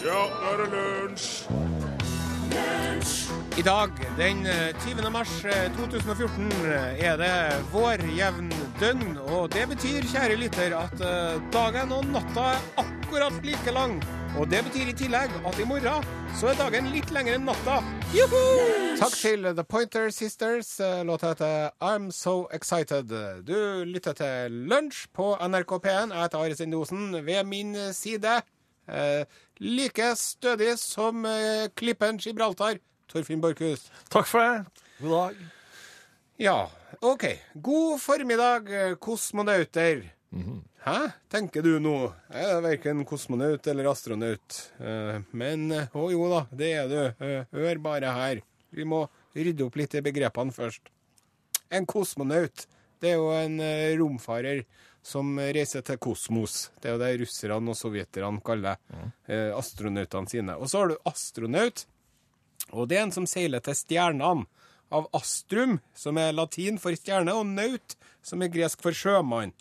Ja, nå er det lunsj! I dag, den eh, 20. mars eh, 2014, eh, er det vårjevn døgn. Og det betyr, kjære lytter, at eh, dagen og natta er akkurat like lang. Og det betyr i tillegg at i morgen så er dagen litt lengre enn natta. Juhu! Takk til The Pointer Sisters. Eh, Låta heter I'm So Excited. Du lytter til Lunsj på NRK P1. Jeg heter Are Sendosen. Ved min side, eh, like stødig som eh, klippen Gibraltar, Torfinn Borchhus. Takk for det. God dag. Ja, OK. God formiddag, eh, kosmonauter. Hæ, tenker du nå? Jeg er verken kosmonaut eller astronaut. Eh, Men å å jo da, det er du. Eh, Hør bare her. Vi må rydde opp litt i begrepene først. En kosmonaut, det er jo en eh, romfarer som reiser til kosmos. Det er jo det russerne og sovjeterne kaller eh, astronautene sine. Og så har du astronaut, og det er en som seiler til stjernene. Av astrum, som er latin for stjerne, og naut, som er gresk for sjømann.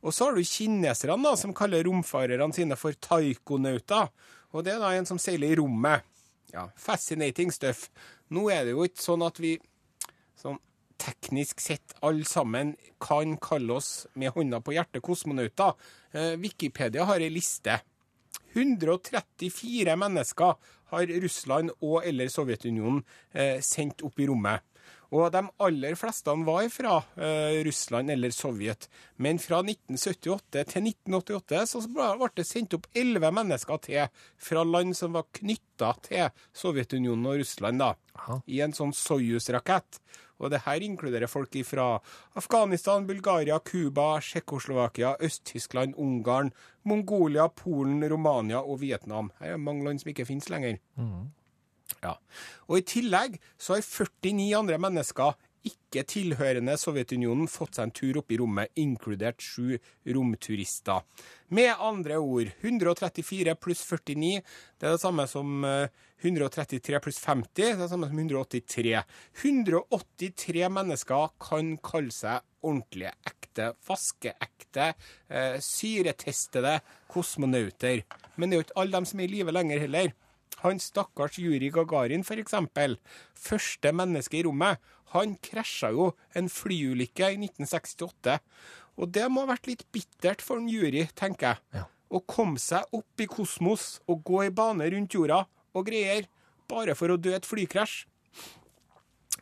Og så har du kineserne, da, som kaller romfarerne sine for taikonauter. Og det er da en som seiler i rommet. Ja, fascinating stuff. Nå er det jo ikke sånn at vi teknisk sett alle sammen kan kalle oss med hånda på hjertet kosmonauter. Eh, Wikipedia har ei liste. 134 mennesker har Russland og eller Sovjetunionen eh, sendt opp i rommet. Og de aller fleste var fra eh, Russland eller Sovjet. Men fra 1978 til 1988 så ble det sendt opp elleve mennesker til fra land som var knytta til Sovjetunionen og Russland, da. I en sånn Soyuz-rakett. Og det her inkluderer folk fra Afghanistan, Bulgaria, Cuba, Tsjekkoslovakia, Øst-Tyskland, Ungarn, Mongolia, Polen, Romania og Vietnam. Her er mange land som ikke finnes lenger. Ja. Og i tillegg så har 49 andre mennesker ikke tilhørende Sovjetunionen fått seg en tur opp i rommet, inkludert sju romturister. Med andre ord, 134 pluss 49, det er det samme som eh, 133 pluss 50, det er det samme som 183. 183 mennesker kan kalle seg ordentlige, ekte, vaskeekte, eh, syretestede kosmonauter. Men det er jo ikke alle dem som er i live lenger heller. Han stakkars Juri Gagarin, eksempel, første menneske i rommet, han krasja jo en flyulykke i 1968. Og det må ha vært litt bittert for en Juri, tenker jeg. Å komme seg opp i kosmos og gå i bane rundt jorda og greier, bare for å dø et flykrasj.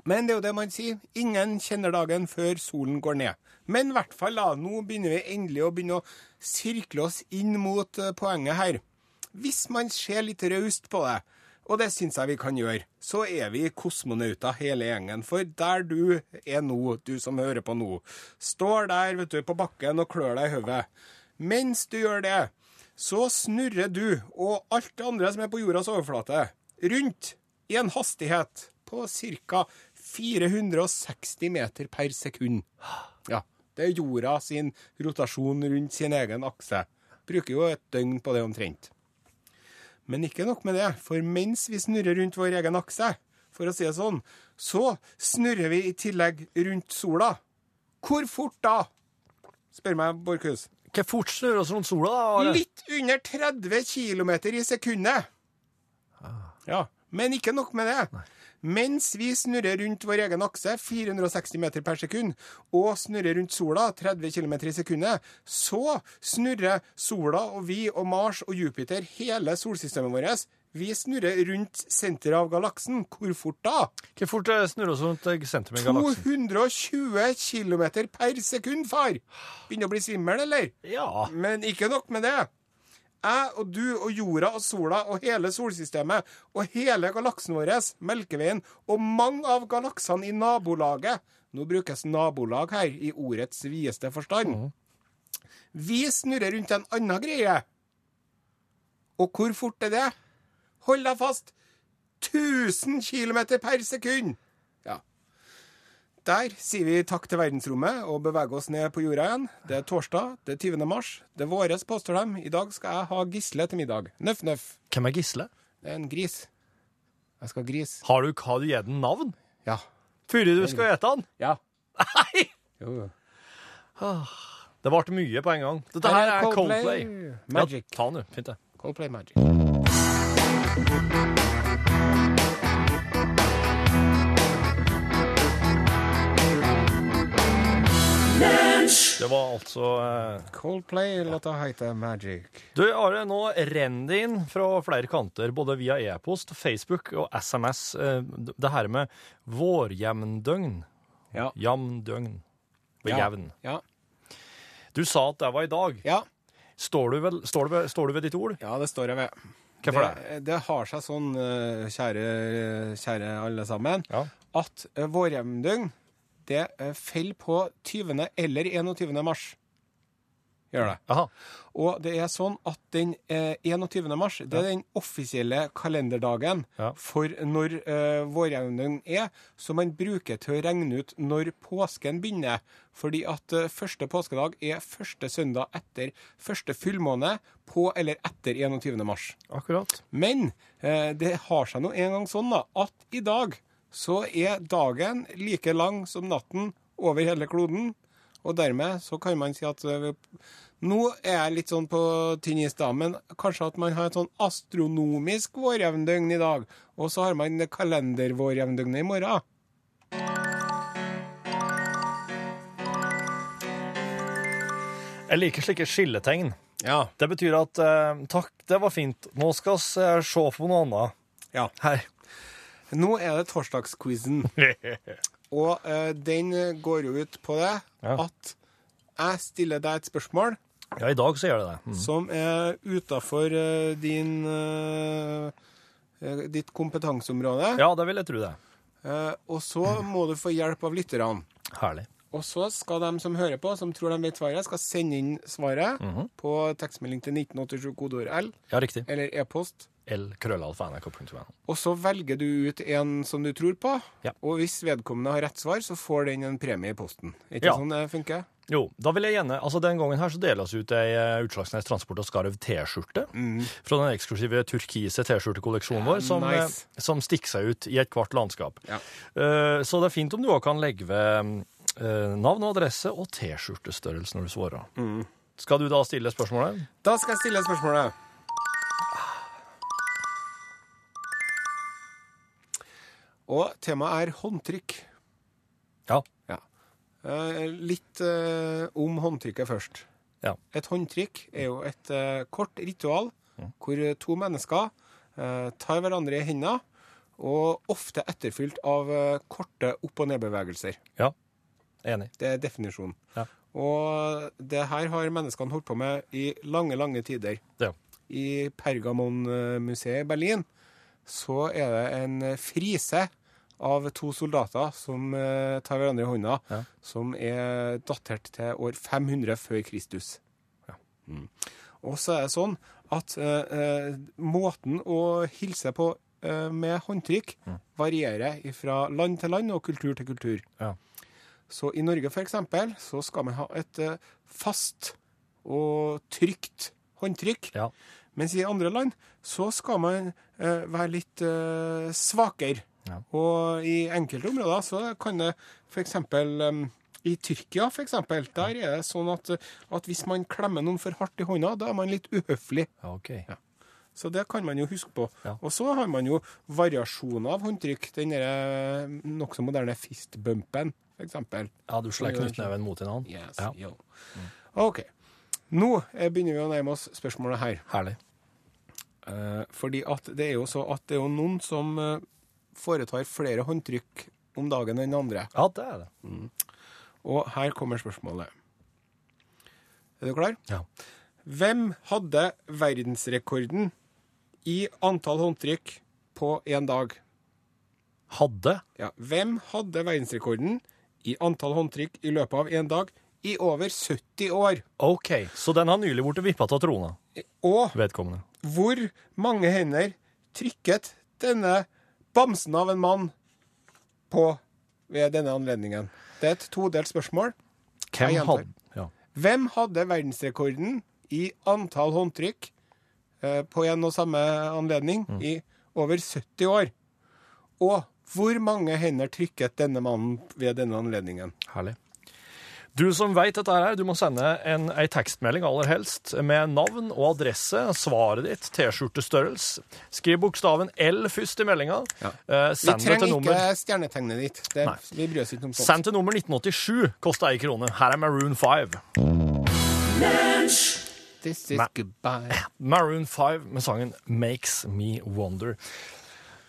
Men det er jo det man sier. Ingen kjenner dagen før solen går ned. Men i hvert fall, da. Nå begynner vi endelig å begynne å sirkle oss inn mot eh, poenget her. Hvis man ser litt raust på det, og det syns jeg vi kan gjøre, så er vi kosmonauter hele gjengen. For der du er nå, du som hører på nå, står der vet du, på bakken og klør deg i hodet. Mens du gjør det, så snurrer du og alt det andre som er på jordas overflate, rundt i en hastighet på ca. 460 meter per sekund. Ja, det er jorda sin rotasjon rundt sin egen akse. Bruker jo et døgn på det omtrent. Men ikke nok med det, for mens vi snurrer rundt vår egen akse, for å si det sånn, så snurrer vi i tillegg rundt sola. Hvor fort da? Spør meg, Borchhus. Hvor fort snurrer oss rundt sola, da? Litt under 30 km i sekundet. Ja, men ikke nok med det. Mens vi snurrer rundt vår egen akse 460 meter per sekund, og snurrer rundt sola 30 km i sekundet, så snurrer sola og vi og Mars og Jupiter, hele solsystemet vårt, vi snurrer rundt senteret av galaksen. Hvor fort da? Hvor fort eh, snurrer oss rundt senteret av galaksen? 220 km per sekund, far! Begynner å bli svimmel, eller? Ja. Men ikke nok med det. Jeg og du og jorda og sola og hele solsystemet og hele galaksen vår, Melkeveien, og mange av galaksene i nabolaget Nå brukes nabolag her i ordets videste forstand. Vi snurrer rundt en annen greie. Og hvor fort er det? Hold deg fast! 1000 km per sekund! Ja. Der sier vi takk til verdensrommet og beveger oss ned på jorda igjen. Det er torsdag, det er 20. mars. Det er våres, påstår de. I dag skal jeg ha Gisle til middag. Nøff, nøff. Hvem er Gisle? Det er en gris. Jeg skal ha gris. Har du, har du gitt den navn? Ja. Før du skal ete den? Ja. Nei! Jo. Det ble mye på en gang. Dette her er Coldplay. Magic. Ja, ta den, du. Fint, det. Coldplay Magic. Det var altså eh, Coldplay, låta heter Magic. Du, Are, nå renner det inn fra flere kanter, både via e-post, Facebook og SMS, eh, det her med vårjevndøgn. Ja. Jamdøgn. Ved Ja. jevn. Ja. Du sa at det var i dag. ja. Står du, vel, står, du ved, står du ved ditt ord? Ja, det står jeg ved. Hvorfor det? det? Det har seg sånn, eh, kjære, kjære alle sammen, Ja. at eh, vårjevndøgn det eh, faller på 20. eller 21. mars. Gjør det. Aha. Og det er sånn at den eh, 21. mars det er den offisielle kalenderdagen Ja. for når eh, vårjevndøgn er, som man bruker til å regne ut når påsken begynner. Fordi at eh, første påskedag er første søndag etter første fullmåne på eller etter 21. mars. Akkurat. Men eh, det har seg nå en gang sånn da, at i dag så er dagen like lang som natten over hele kloden. Og dermed så kan man si at eh, nå er jeg litt sånn på tynn is da, men kanskje at man har et sånn astronomisk vårjevndøgn i dag, og så har man kalendervårjevndøgnet i morgen. Jeg liker slike skilletegn. Ja. Det betyr at eh, takk, det var fint. Nå skal vi eh, se på noe annet. ja. Her. Nå er det torsdagsquizen. Og eh, den går jo ut på det Ja. at jeg stiller deg et spørsmål Ja, i dag så gjør det det. Mm. som er utafor din eh, eh, ditt kompetanseområde. Ja, det vil jeg tro det. Eh, og så må du få hjelp av lytterne. Herlig. Og så skal de som hører på, som tror de vet svaret, skal sende inn svaret på tekstmelding til 1987 kodeord L Ja, riktig. eller e-post. L krøllalfa.nrk.no. Og så velger du ut en som du tror på, Ja. og hvis vedkommende har rett svar, så får den en premie i posten. Er ikke Ja. sånn det funker? Jo, da vil jeg gjerne Altså, den gangen her så deles ut ei eh, Utslagsnes Transport og Skarv T-skjorte. Fra den eksklusive turkise T-skjortekolleksjonen vår, som, eh, Nice. som stikker seg ut i ethvert landskap. Ja. Uh, så det er fint om du òg kan legge ved eh, navn og adresse og T-skjortestørrelse når du svarer. Skal du da stille spørsmålet? Da skal jeg stille spørsmålet. Og temaet er håndtrykk. Ja. Ja. Eh, litt eh, om håndtrykket først. Ja. Et håndtrykk er jo et eh, kort ritual hvor to mennesker eh, tar hverandre i hendene, og ofte etterfylt av eh, korte opp- og nedbevegelser. Ja. Enig. Det er definisjonen. Ja. Og det her har menneskene holdt på med i lange, lange tider. Ja. I Pergamon-museet i Berlin så er det en frise av to soldater som eh, tar hverandre i hånda, Ja. som er datert til år 500 før Kristus. Ja. Mm. Og så er det sånn at eh, eh, måten å hilse på eh, med håndtrykk varierer fra land til land og kultur til kultur. Ja. Så i Norge eksempel, så skal man ha et eh, fast og trygt håndtrykk. Ja. Mens i andre land så skal man eh, være litt eh, svakere. Ja. Og i enkelte områder så kan det f.eks. Um, i Tyrkia for eksempel, der er det sånn at, at hvis man klemmer noen for hardt i hånda, da er man litt uhøflig. Ja, OK. Så det kan man jo huske på. Ja. Og så har man jo variasjoner av håndtrykk. Den derre nokså moderne fistbumpen, eksempel. Ja, du slår knyttneven mot en annen. Yes, Ja. yo. OK. Nå eh, begynner vi å nærme oss spørsmålet her. Herlig. Eh, fordi at det er jo så at det er jo noen som eh, foretar flere håndtrykk om dagen enn andre. Ja, det er det. Og her kommer spørsmålet. Er du klar? Ja. Hvem hadde verdensrekorden i antall håndtrykk på én dag? Hadde Ja, hvem hadde verdensrekorden i antall håndtrykk i løpet av én dag i over 70 år? OK, så den har nylig blitt vippa av trona, Og vedkommende. hvor mange hender trykket denne bamsen av en mann på ved denne anledningen? Det er et todelt spørsmål. Hvem hadde Ja. Hvem hadde verdensrekorden i antall håndtrykk eh, på en og samme anledning i over 70 år? Og hvor mange hender trykket denne mannen ved denne anledningen? Herlig. Du som vet dette her, du må sende en, ei tekstmelding aller helst med navn og adresse, svaret ditt, T-skjortestørrelse. Skriv bokstaven L først i meldinga. Ja. Eh, Vi trenger til nummer ikke stjernetegnet ditt. Det, vi bryr oss ikke om sånt. Send til nummer 1987. Koster ei krone. Her er Maroon 5. This is Ma goodbye. Maroon 5 med sangen Makes Me Wonder.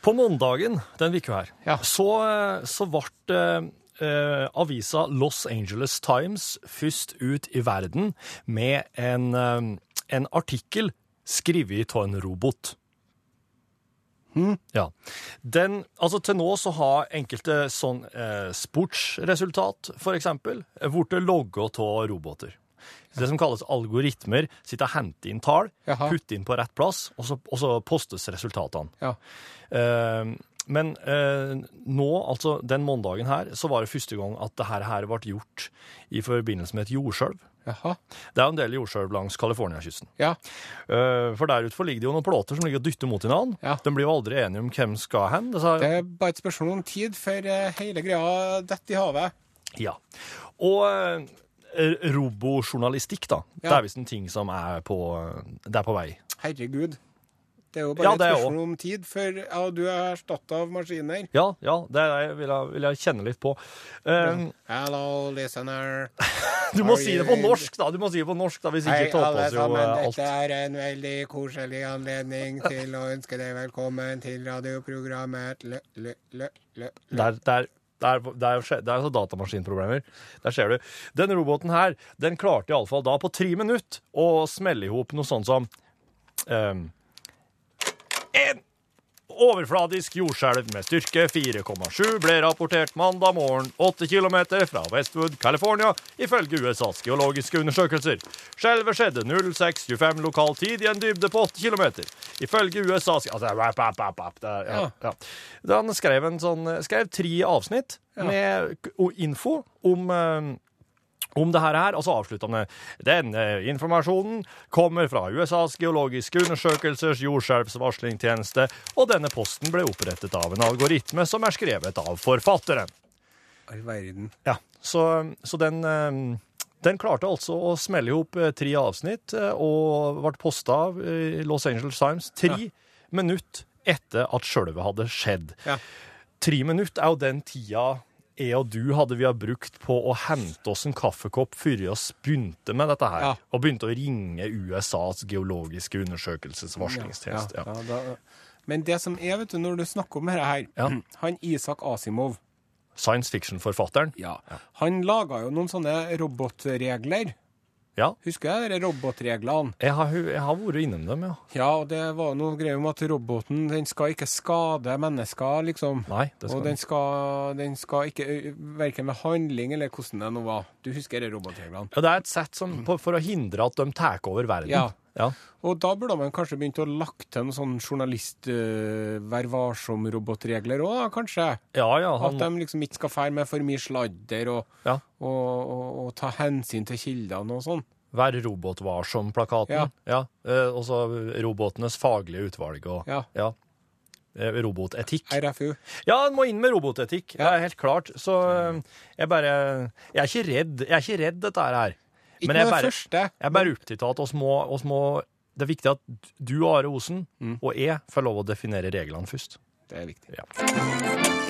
På mandagen den uka her, Ja. så, eh, så ble eh, avisa Los Angeles Times først ut i verden med en, eh, en artikkel skrevet av en robot. Ja. Den, altså til nå så har enkelte sånn eh, sportsresultat, for eksempel, blitt logga av roboter. Det som kalles algoritmer, sitter og henter inn tall, putter inn på rett plass, og så, og så postes resultatene. Ja. Eh, men eh, nå, altså den måndagen her, så var det første gang at det her, ble gjort i forbindelse med et jordskjelv. Det er en del jordskjelv langs Californiakysten. Ja. Eh, for der utenfor ligger det jo noen plåter som ligger og dytter mot hverandre. Ja. De blir jo aldri enige om hvem skal hen. Det er bare et spørsmål om tid før eh, hele greia detter i havet. Ja. Og eh, robojournalistikk, da. Det er visst en ting som er på, det er på vei. Herregud. Det er jo bare er et spørsmål om tid før ja, du er erstatta av maskiner. Ja, ja, det er, vil, jeg, vil jeg kjenne litt på. Um, Hello, listener. du må Are si det på norsk, da! Du må si det på norsk, da, hvis ikke på oss jo eh, alt. Dette er en veldig koselig anledning til å ønske deg velkommen til radioprogrammet Lø, lø, lø, lø. Der, der, der, skje- det er altså datamaskinproblemer. Der ser du. Den roboten her, den klarte iallfall da på tre minutter å smelle i hop noe sånt som um, En overfladisk jordskjelv med styrke 4,7 ble rapportert mandag morgen 8 km fra Westwood, California, ifølge USAs geologiske undersøkelser. Skjelvet skjedde 06.25 lokal tid i en dybde på 8 km. Ifølge USAs altså, rap, rap, rap, rap, det er- ja, ja. Han skrev, en sånn, skrev tre avsnitt med info om eh, om det her er, og så avslutter han med denne informasjonen kommer fra USAs geologiske undersøkelsers jordskjelvsvarslingstjeneste, og denne posten ble opprettet av en algoritme som er skrevet av forfatteren. All verden. Ja, Så, så den, eh, den klarte altså å smelle i hop eh, tre avsnitt, eh, og ble posta i Los Angeles Times tre minutter etter at sjølve hadde skjedd. Ja. Tre minutter er jo den tida jeg og du hadde vi ha brukt på å hente oss en kaffekopp før vi begynte med dette her. Ja. Og begynte å ringe USAs geologiske undersøkelsesvarslingstjeneste. Ja, Ja, men det som er, vet du, når du snakker om dette her. Han Isak Asimov, Science fiction-forfatteren. ja, han laga jo noen sånne robotregler. Ja. Husker jeg de robotreglene? Jeg har, jeg har vært innom dem, ja. Ja, og det var noe greier om at roboten den skal ikke skade mennesker, liksom. Nei, det skal og den skal, den skal ikke Verken med handling eller hvordan det nå var. Du husker de robotreglene? Ja, det er et sett som, for å hindre at de tar over verden. Ja. Ja. Og da burde man kanskje begynt å lagt til noen sånn journalist uh, vær varsom-robotregler òg, kanskje? Ja, ja, At de liksom ikke skal fære med for mye sladder og, ja. og, og, og ta hensyn til kildene og sånn. Vær robotvarsom-plakaten. Ja. ja. og så robotenes faglige utvalg og Ja. ja. Robotetikk. RFU. Ja, en må inn med robotetikk. Det er helt klart. Så eh, jeg bare Jeg er ikke redd. Jeg er ikke redd dette her. Ikke Men med det bare, første. jeg er bare opptatt av at oss må, oss må Det er viktig at du, Are Osen, Mm. og jeg får lov å definere reglene først. Det er viktig. Ja.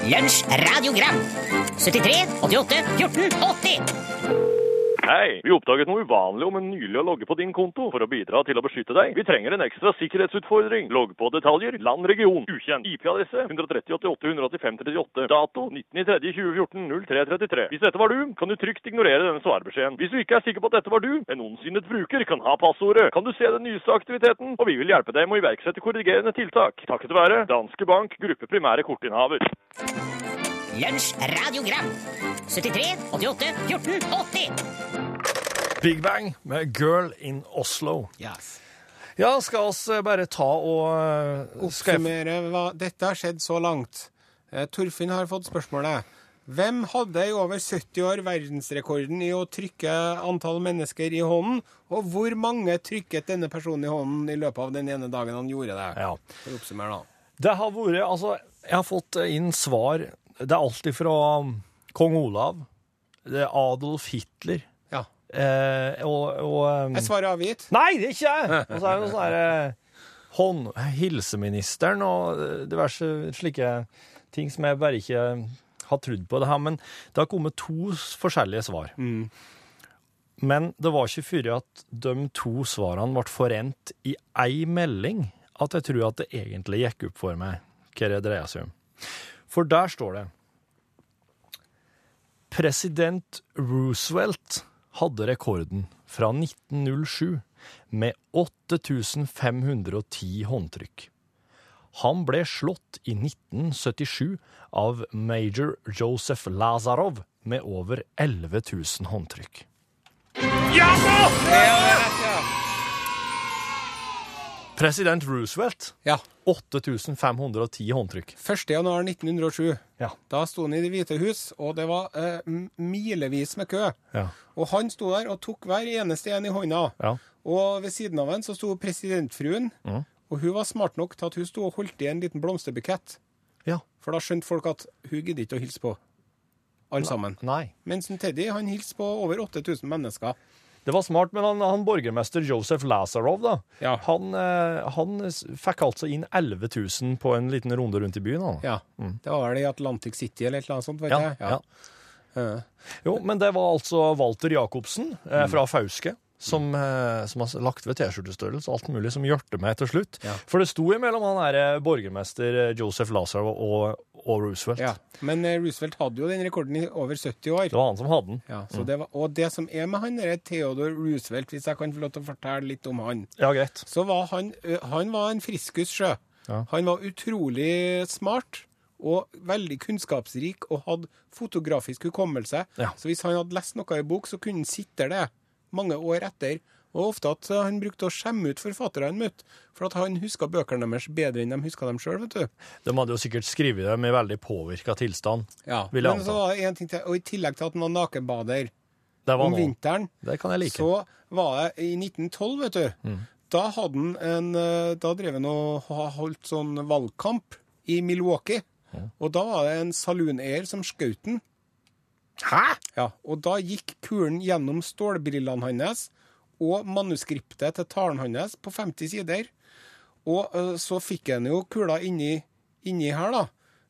Lunsj radiogram 73 88 14 80 Hei! Vi oppdaget noe uvanlig om en nylig å logge på din konto for å bidra til å beskytte deg. Vi trenger en ekstra sikkerhetsutfordring. Logg på detaljer. Land, region. Ukjent. IP-adresse 138.885.38. Dato 19.3.2014 0333. Hvis dette var du, kan du trygt ignorere denne svarbeskjeden. Hvis du ikke er sikker på at dette var du, en ondsinnet bruker kan ha passordet. Kan du se den nyeste aktiviteten? Og vi vil hjelpe deg med å iverksette korrigerende tiltak. Takket være Danske Bank Gruppe Primære Kortinnehaver. Lunsj radiogram 73 88 14 80 Big Bang med Girl in Oslo. Yes. Ja, skal oss eh, bare ta og eh, Oppsummere hva dette har skjedd så langt. Eh, Torfinn har fått spørsmålet. Hvem hadde i over 70 år verdensrekorden i å trykke antall mennesker i hånden? Og hvor mange trykket denne personen i hånden i løpet av den ene dagen han gjorde det? Ja. For å oppsummere, da. Det har vært Altså, jeg har fått inn svar Det er alt fra um, kong Olav, Adolf Hitler. Ja. Eh, og, og um, Er svaret avgitt? Nei, det er ikke jeg! Og så er det noe sånn herre hånd... Hilseministeren og diverse slike ting som jeg bare ikke har trodd på. det her, Men det har kommet to forskjellige svar. Men det var ikke før at de to svarene ble forent i ei melding at jeg tror at det egentlig gikk opp for meg hva det dreier seg om. For der står det President Roosevelt hadde rekorden fra 1907 med 8510 håndtrykk. Han ble slått i 1977 av major Joseph Lazarov med over 11 000 håndtrykk. President Roosevelt Ja. 8510 håndtrykk. 1. januar 1907. Ja. Da sto han i Det hvite hus, og det var eh, milevis med kø. Ja. Og han sto der og tok hver eneste en i hånda. Ja. Og ved siden av han så sto presidentfruen, mm. og hun var smart nok til at hun sto og holdt i en liten blomsterbukett. ja. For da skjønte folk at hun gidder ikke å hilse på alle sammen. Nei. Mens Teddy han hilste på over 8000 mennesker. Det var smart, men han, han borgermester Josef Lazarov, da, Ja. han, eh, han fikk altså inn 11 000 på en liten runde rundt i byen. Han. Ja. Det var vel i Atlantic City eller et eller annet sånt, vet Ja, jeg. ja. Jo, men det var altså Walter Jacobsen eh, fra Fauske. Som, eh, som har lagt ved T-skjortestørrelse og alt mulig, som hjørte meg til slutt. Ja. For det sto imellom han her eh, borgermester eh, Joseph Lazar og, og Roosevelt. ja. Men Roosevelt hadde jo den rekorden i over 70 år. Det var han som hadde den. Ja, så det var, og det som er med han, er Theodor Roosevelt, hvis jeg kan få lov til å fortelle litt om han, Ja, greit. så var han, han var en friskus sjø. Han var utrolig smart og veldig kunnskapsrik og hadde fotografisk hukommelse. Ja. Så hvis han hadde lest noe i bok, så kunne han sitte det mange år etter. Og ofte at uh, han brukte å skjemme ut forfatterne, møtte, for at han huska bøkene deres bedre enn de huska dem sjøl, vet du. De hadde jo sikkert skrevet dem i veldig påvirka tilstand. Ja. Vil jeg Men så anta. var det en ting til, og i tillegg til at han var nakenbader var om noe. vinteren, Det kan jeg like. Så var det i 1912, vet du. Da hadde han en eh, Da drev han og holdt sånn valgkamp i Milwaukee. Og da var det en saluneier som skjøt den. Hæ?! Ja, og da gikk kulen gjennom stålbrillene hans og manuskriptet til talen hans på 50 sider. Og uh, så fikk han jo kula inni, inni her, da.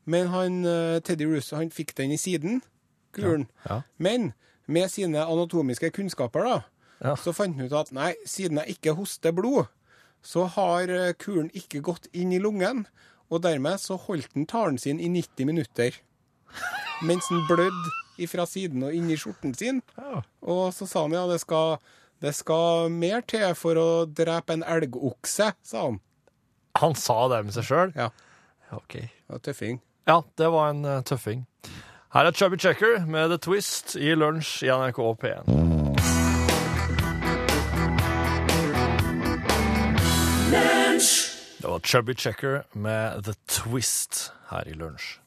Men han, uh, Teddy Russo han fikk den i siden, kulen. Ja. Men med sine anatomiske kunnskaper, da, Ja. så fant han ut at nei, siden jeg ikke hoster blod, så har eh, kulen ikke gått inn i lungen. Og dermed så holdt han talen sin i 90 minutter. Mens han blødde fra siden og inn i skjorten sin. Ja. Og så sa han ja, det skal, det skal mer til for å drepe en elgokse, sa han. Han sa det med seg sjøl? Ja, OK. det var tøffing. Ja, det var en uh, tøffing. Her er Chubby Checker med The Twist i lunsj i NRK P1. Det var Chubby Checker med The Twist her i lunsj.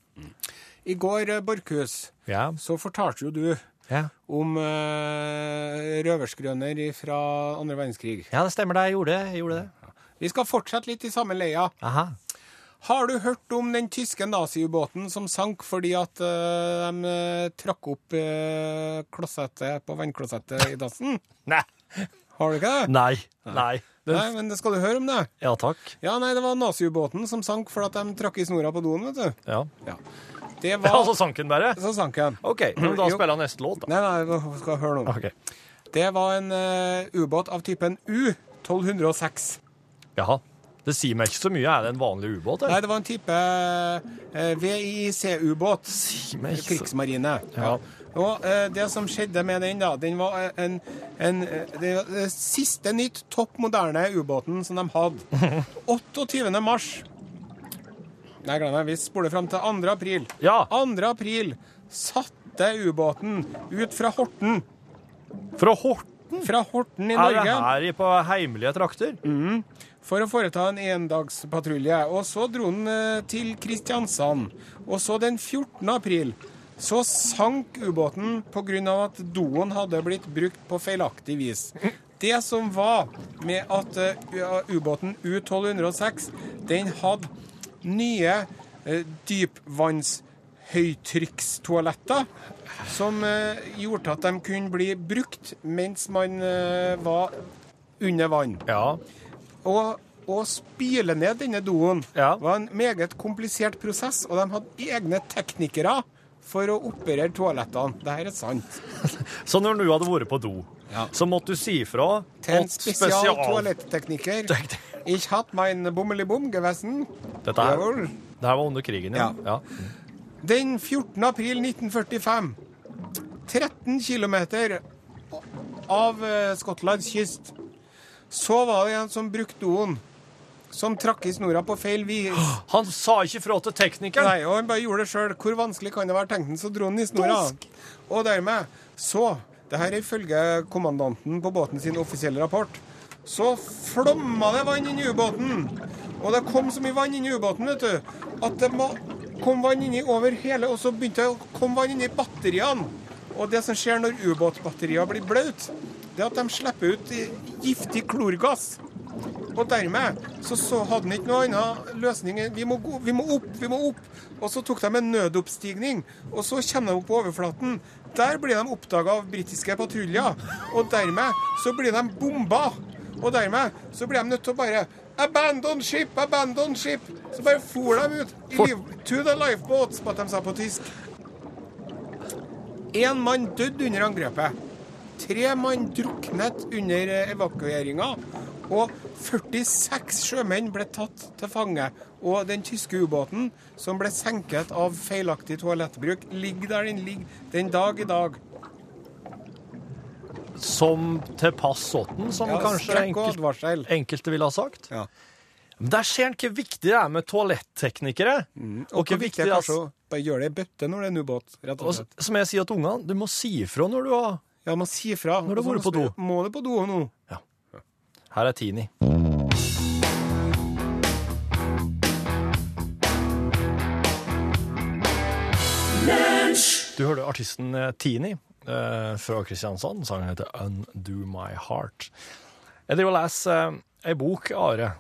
I går, eh, Borchhus, Ja. så fortalte jo du ja. om uh, røverskrøner fra andre verdenskrig. Ja, det stemmer det. Jeg gjorde det. Jeg gjorde det. Vi skal fortsette litt i samme leia. Aha. Har du hørt om den tyske naziubåten som sank fordi at uh, de eh, trakk opp uh, klossettet på vannklosettet i dassen? Nei. Har du ikke det? Nei. Nei. Nei, men det skal du høre om det. Ja, takk. Ja, nei, det var naziubåten som sank fordi at de trakk i snora på doen, vet du. Ja. Ja. Det var så sank den bare? Så sank den. OK, men da spiller jeg neste låt, da. Nei, nei, nå skal jeg høre noe. Okay. Det var en eh, ubåt av typen U-1206. Jaha. Det sier meg ikke så mye. Er det en vanlig ubåt? Nei, det var en type eh, VIC-ubåt. Sier meg ikke så Krigsmarine. Ja. Og eh, det som skjedde med den, da, den var eh, en, en eh, det, var det siste nytt topp moderne ubåten som de hadde. 28. mars. Nei, glem det. Vi spoler fram til 2. april. Ja. 2. april satte ubåten ut fra Horten. Fra Horten? Fra Horten i Er det Norge. her på heimelige trakter? for å foreta en endagspatrulje. Og så dro den eh, til Kristiansand. Og så den 14. april så sank ubåten pga. at doen hadde blitt brukt på feilaktig vis. Det som var med at eh, ubåten U-1206, den hadde nye eh, høytrykkstoaletter som eh, gjorde at de kunne bli brukt mens man eh, var under vann. Ja. Og å spyle ned denne doen Ja. var en meget komplisert prosess, og de hadde egne teknikere for å operere toalettene. Dette er sant. Så når du hadde vært på do, Ja. så måtte du si ifra Til en at spesial toalettekniker. Ich hat mein Bummelibum gewessen. Dette her, Jawohl. det her var under krigen, ja. ja. Den 14. april 1945, 13 km av eh, Skottlands kyst, så var det en som brukte doen, som trakk i snora på feil vis. Han sa ikke fra til teknikeren. Nei, og han bare gjorde det sjøl. Hvor vanskelig kan det være? Tenkte han, så dro han i snora. Og dermed så Det her er ifølge kommandanten på båten sin offisielle rapport. Så flomma det vann inn i ubåten. Og det kom så mye vann inn i ubåten, vet du, at det kom vann inni over hele Og så begynte det å komme vann inn i batteriene. Og det som skjer når ubåtbatterier blir bløte, det er at de slipper ut giftig klorgass. Og dermed så, så hadde han ikke noe annen løsning enn vi må, vi må opp, vi må opp. Og så tok de en nødoppstigning, og så kommer de opp på overflaten. Der blir de oppdaga av britiske patruljer, og dermed så blir de bomba. Og dermed så ble de nødt til å bare Abandon ship, abandon ship! Så bare for de ut i liv, to the lifeboats, at de sa på tysk. Én mann døde under angrepet. Tre mann druknet under evakueringa. Og 46 sjømenn ble tatt til fange. Og den tyske ubåten, som ble senket av feilaktig toalettbruk, ligger der den ligger den dag i dag. Som til pass sånn, som Ja, kanskje og advarsel. enkelte ville ha sagt. Ja. Men der ser en hvor viktig det er med toaletteknikere. Og hvor viktig er kanskje å bare gjøre det i bøtte når det er en ubåt. rett og Og slett. Og, som jeg sier til ungene, du må si ifra når du har Ja, man sier fra. Når du har vært på do. Må du på do nå? Her er Tini. Du hørte artisten eh, Tini fra Kristiansand. Sangen heter 'Undo My Heart'. Jeg driver og leser eh, ei bok, Are,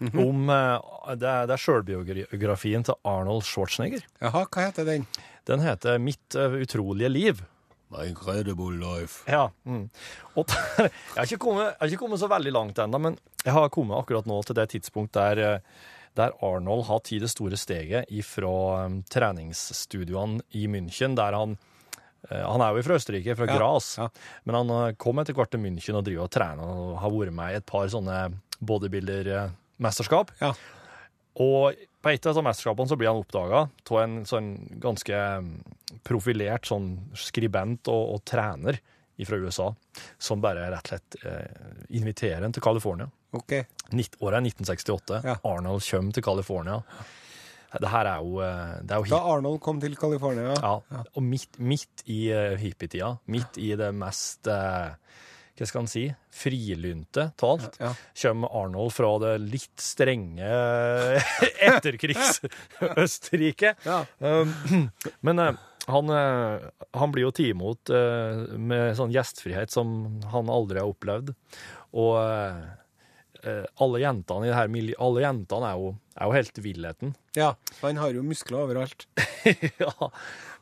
om eh, det, er- det er sjølbiografien til Arnold Schwarzenegger. Jaha, hva heter den? Den heter 'Mitt eh, utrolige liv'. My incredible life. Ja. Mm. Og der, jeg, har ikke kommet, jeg har ikke kommet så veldig langt ennå, men jeg har kommet akkurat nå til det tidspunkt der, eh, der Arnold har tatt det store steget fra treningsstudioene i München, der han eh, Han er jo fra Østerrike, fra Gras, ja. men han eh, kom etter hvert til München og driver og trener og har vært med i et par sånne bodybuilder-mesterskap. Ja. Og på et av disse mesterskapene så blir han oppdaga av en sånn ganske mm, profilert sånn skribent og, og trener fra USA, som bare rett og slett eh, inviterer ham til California. OK. Nitt- Året er 1968. Ja. Arnold kommer til California. Det her er jo, eh, det er jo Da Arnold kom til California. ja, og midt, midt i hippietida, midt i det mest eh, hva skal han si, frilynte av alt, Ja. kommer Arnold fra det litt strenge etterkrigs-Østerrike. Ja. Um, men eh, han, eh, han blir jo tatt imot eh, med sånn gjestfrihet som han aldri har opplevd. Og eh, eh, alle jentene i det her miljøet, alle jentene er jo, er jo helt villheten. ja. Han har jo muskler overalt. ja,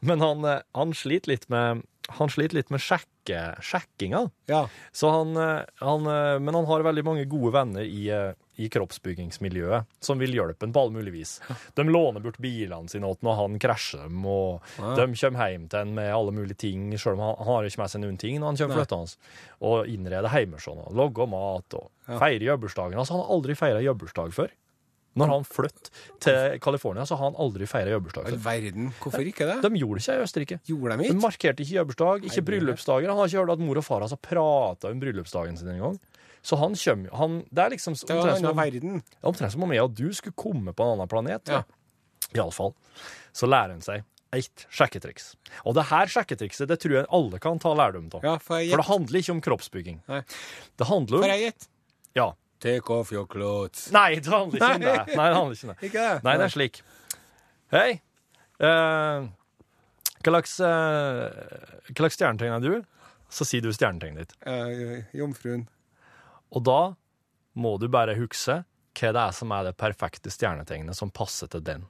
men han, eh, han sliter litt med han sliter litt med sjekke, sjekkinga. Ja. Så han, eh, han, eh, men han har veldig mange gode venner i, eh, i kroppsbyggingsmiljøet som vil hjelpe ham på alle mulige vis. De låner bort bilene sine til når han krasjer dem, og de kommer hjem til ham med alle mulige ting, selv om han, han har ikke med seg noen ting når han kommer flyttende. Og innreder hjemme sånn, og lager mat og feirer jobbursdagen. Altså, han har aldri feira jobbursdag før. Når han flyttet til California, så har han aldri feira All verden. Hvorfor ikke det? De gjorde det ikke i Østerrike. Gjorde de De markerte ikke jobbursdag, ikke bryllupsdager. Han har ikke hørt at mor og far har prata om bryllupsdagen sin engang. Så han kommer jo han, Det er liksom Det omtrent en som, om- omtrent som om jeg og du skulle komme på en annen planet. Ja. Iallfall. Så lærer han seg ett sjekketriks. Og det her sjekketrikset det tror jeg alle kan ta lærdom av. Ja, for, For det handler ikke om kroppsbygging. Nei. Det handler om om jeg gitt. Ja. Take off your clothes. Nei, det handler ikke om det. Nei. Det handler ikke om det. Ikke det? Nei, det er slik. Hei. Uh, hva slags, uh, hva slags stjernetegn er du? Så sier du stjernetegnet ditt. Uh, jomfruen. Og da må du bare huske hva det er som er det perfekte stjernetegnet som passer til den.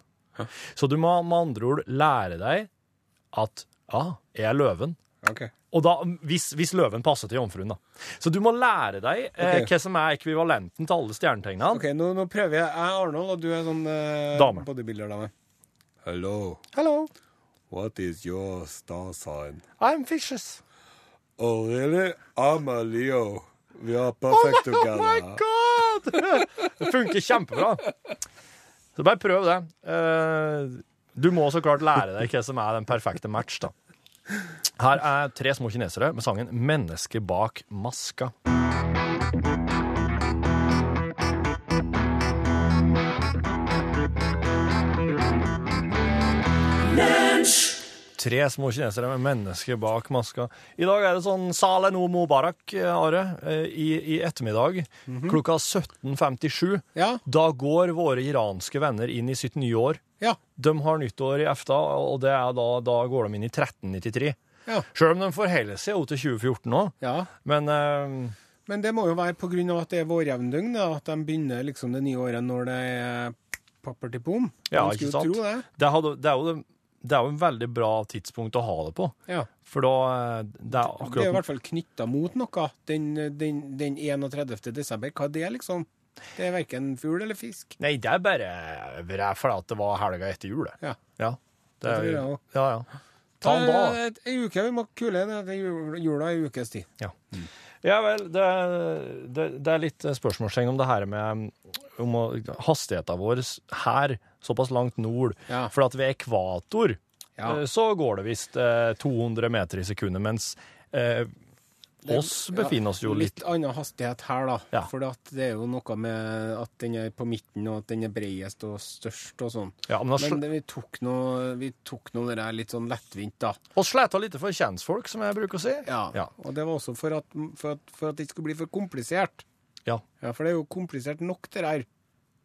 Så du må med andre ord lære deg at ja, jeg er løven. Ok. Og da, hvis, hvis løven passer til jomfruen, da. Så du må lære deg eh, hva som er ekvivalenten til alle stjernetegnene. Ok, nå, nå prøver jeg. Jeg er Arnold, og du er sånn eh, Dame. bodybuilder-dame. Hello, Hello, what is your star sign? I'm fishes. Oh, really? I'm a Leo. We are perfect together. Oh my god! Det funker kjempebra. Så bare prøv det. Uh, Du må så klart lære deg hva som er den perfekte match, da. Her er tre små kinesere med sangen 'Menneske bak maska'. Tre små kinesere med menneske bak maska. I dag er det sånn Saleh no Mubarak, eh, Are, eh, i, i ettermiddag klokka 17.57. Ja, Da går våre iranske venner inn i sitt nye år. ja, De har nyttår i EFTA, og det da, da går de inn i 1393. ja. Selv om de forholder seg jo til 2014 nå. ja. Men eh, Men det må jo være av at det er vårjevndøgn, da, at de begynner liksom det nye året når det er papper til bom. Ja, Man ikke skulle sant? tro det. det, hadde, det, er jo, det er jo en veldig bra tidspunkt å ha det på. Ja. For da eh, Det er Det er i akkurat hvert fall knytta mot noe. Den, den, den 31. desember, hva er det, liksom? Det er verken fugl eller fisk. Nei, det er bare fordi at det var helga etter jul, det. Ja. Ja. Det Det er, tror jeg også. ja, ja. Ta en da. Eh, Ei uke, vi må kule det. det jul- jula i ukes tid. Ja. ja vel, det, det, det er litt spørsmålstegn om det her med om hastigheten vår her, såpass langt nord. Ja. For at ved ekvator Ja. eh, så går det visst eh, 200 meter i sekundet, mens eh, oss befinner oss jo litt Litt annen hastighet her, da. Ja. For det er jo noe med at den er på midten, og at den er bredest og størst og sånn. Ja, men Men det, vi tok noe, noe det der litt sånn lettvint, da. sleta litt for kjentfolk, som jeg bruker å si. Ja. Ja. Og det var også for at, for, at, for at det ikke skulle bli for komplisert. Ja. Ja, For det er jo komplisert nok, det der.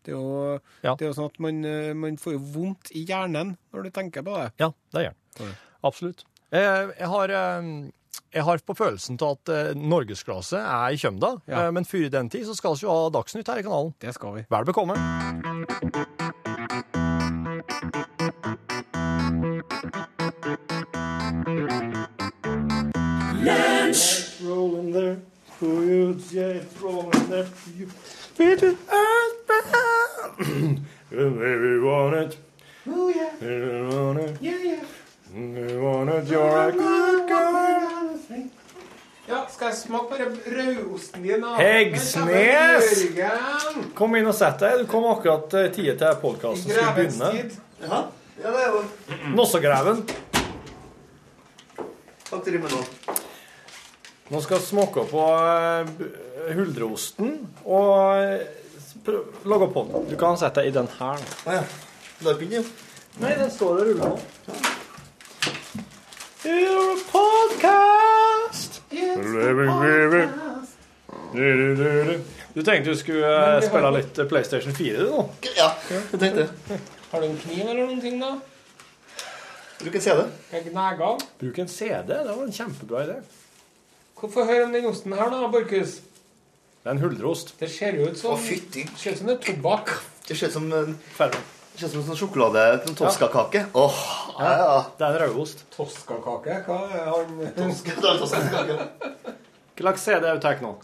Det er jo, Ja. det er jo sånn at man, eh, man får jo vondt i hjernen når du tenker på det. Ja, det gjør man. Absolutt. Jeg, jeg, har, eh, jeg har på følelsen til at eh, norgesklasse er i kjømda, Ja. eh, men før den tid så skal vi jo ha Dagsnytt her i kanalen. Det skal vi. Vel bekomme. Ja, skal jeg smake på den rødosten din? da? Heggsnes! Kom inn og sett deg. Du kom akkurat i tide til podkasten skulle begynne. Ja, ja det er jo Nossegreven. Hva driver med nå? Nå skal vi smake på eh, huldreosten og eh, lage på den. Du kan sette deg i den her. Å ja. Da begynner. Nei, den står og ruller nå. You're a podcast! Du tenkte du skulle eh, spille litt eh, PlayStation 4 du, nå? Ja, jeg tenkte det. Har du en kniv eller noen ting, da? Bruk en CD. Jeg gnager av. Bruk en CD. Det var en kjempebra idé. Hvorfor hører om den osten her, da, Borchhus? Det er en huldreost. Det ser jo ut som Å, fytti. Det ser ut som det er tobakk. Det ser ut som en Ferdig. Det ser ut som en sånn sjokolade, en toskakake. Åh, ja, ja. Det er en rødost. Toskakake? Hva er han Toska, det er toskakake. Hva slags CD er du tar nå?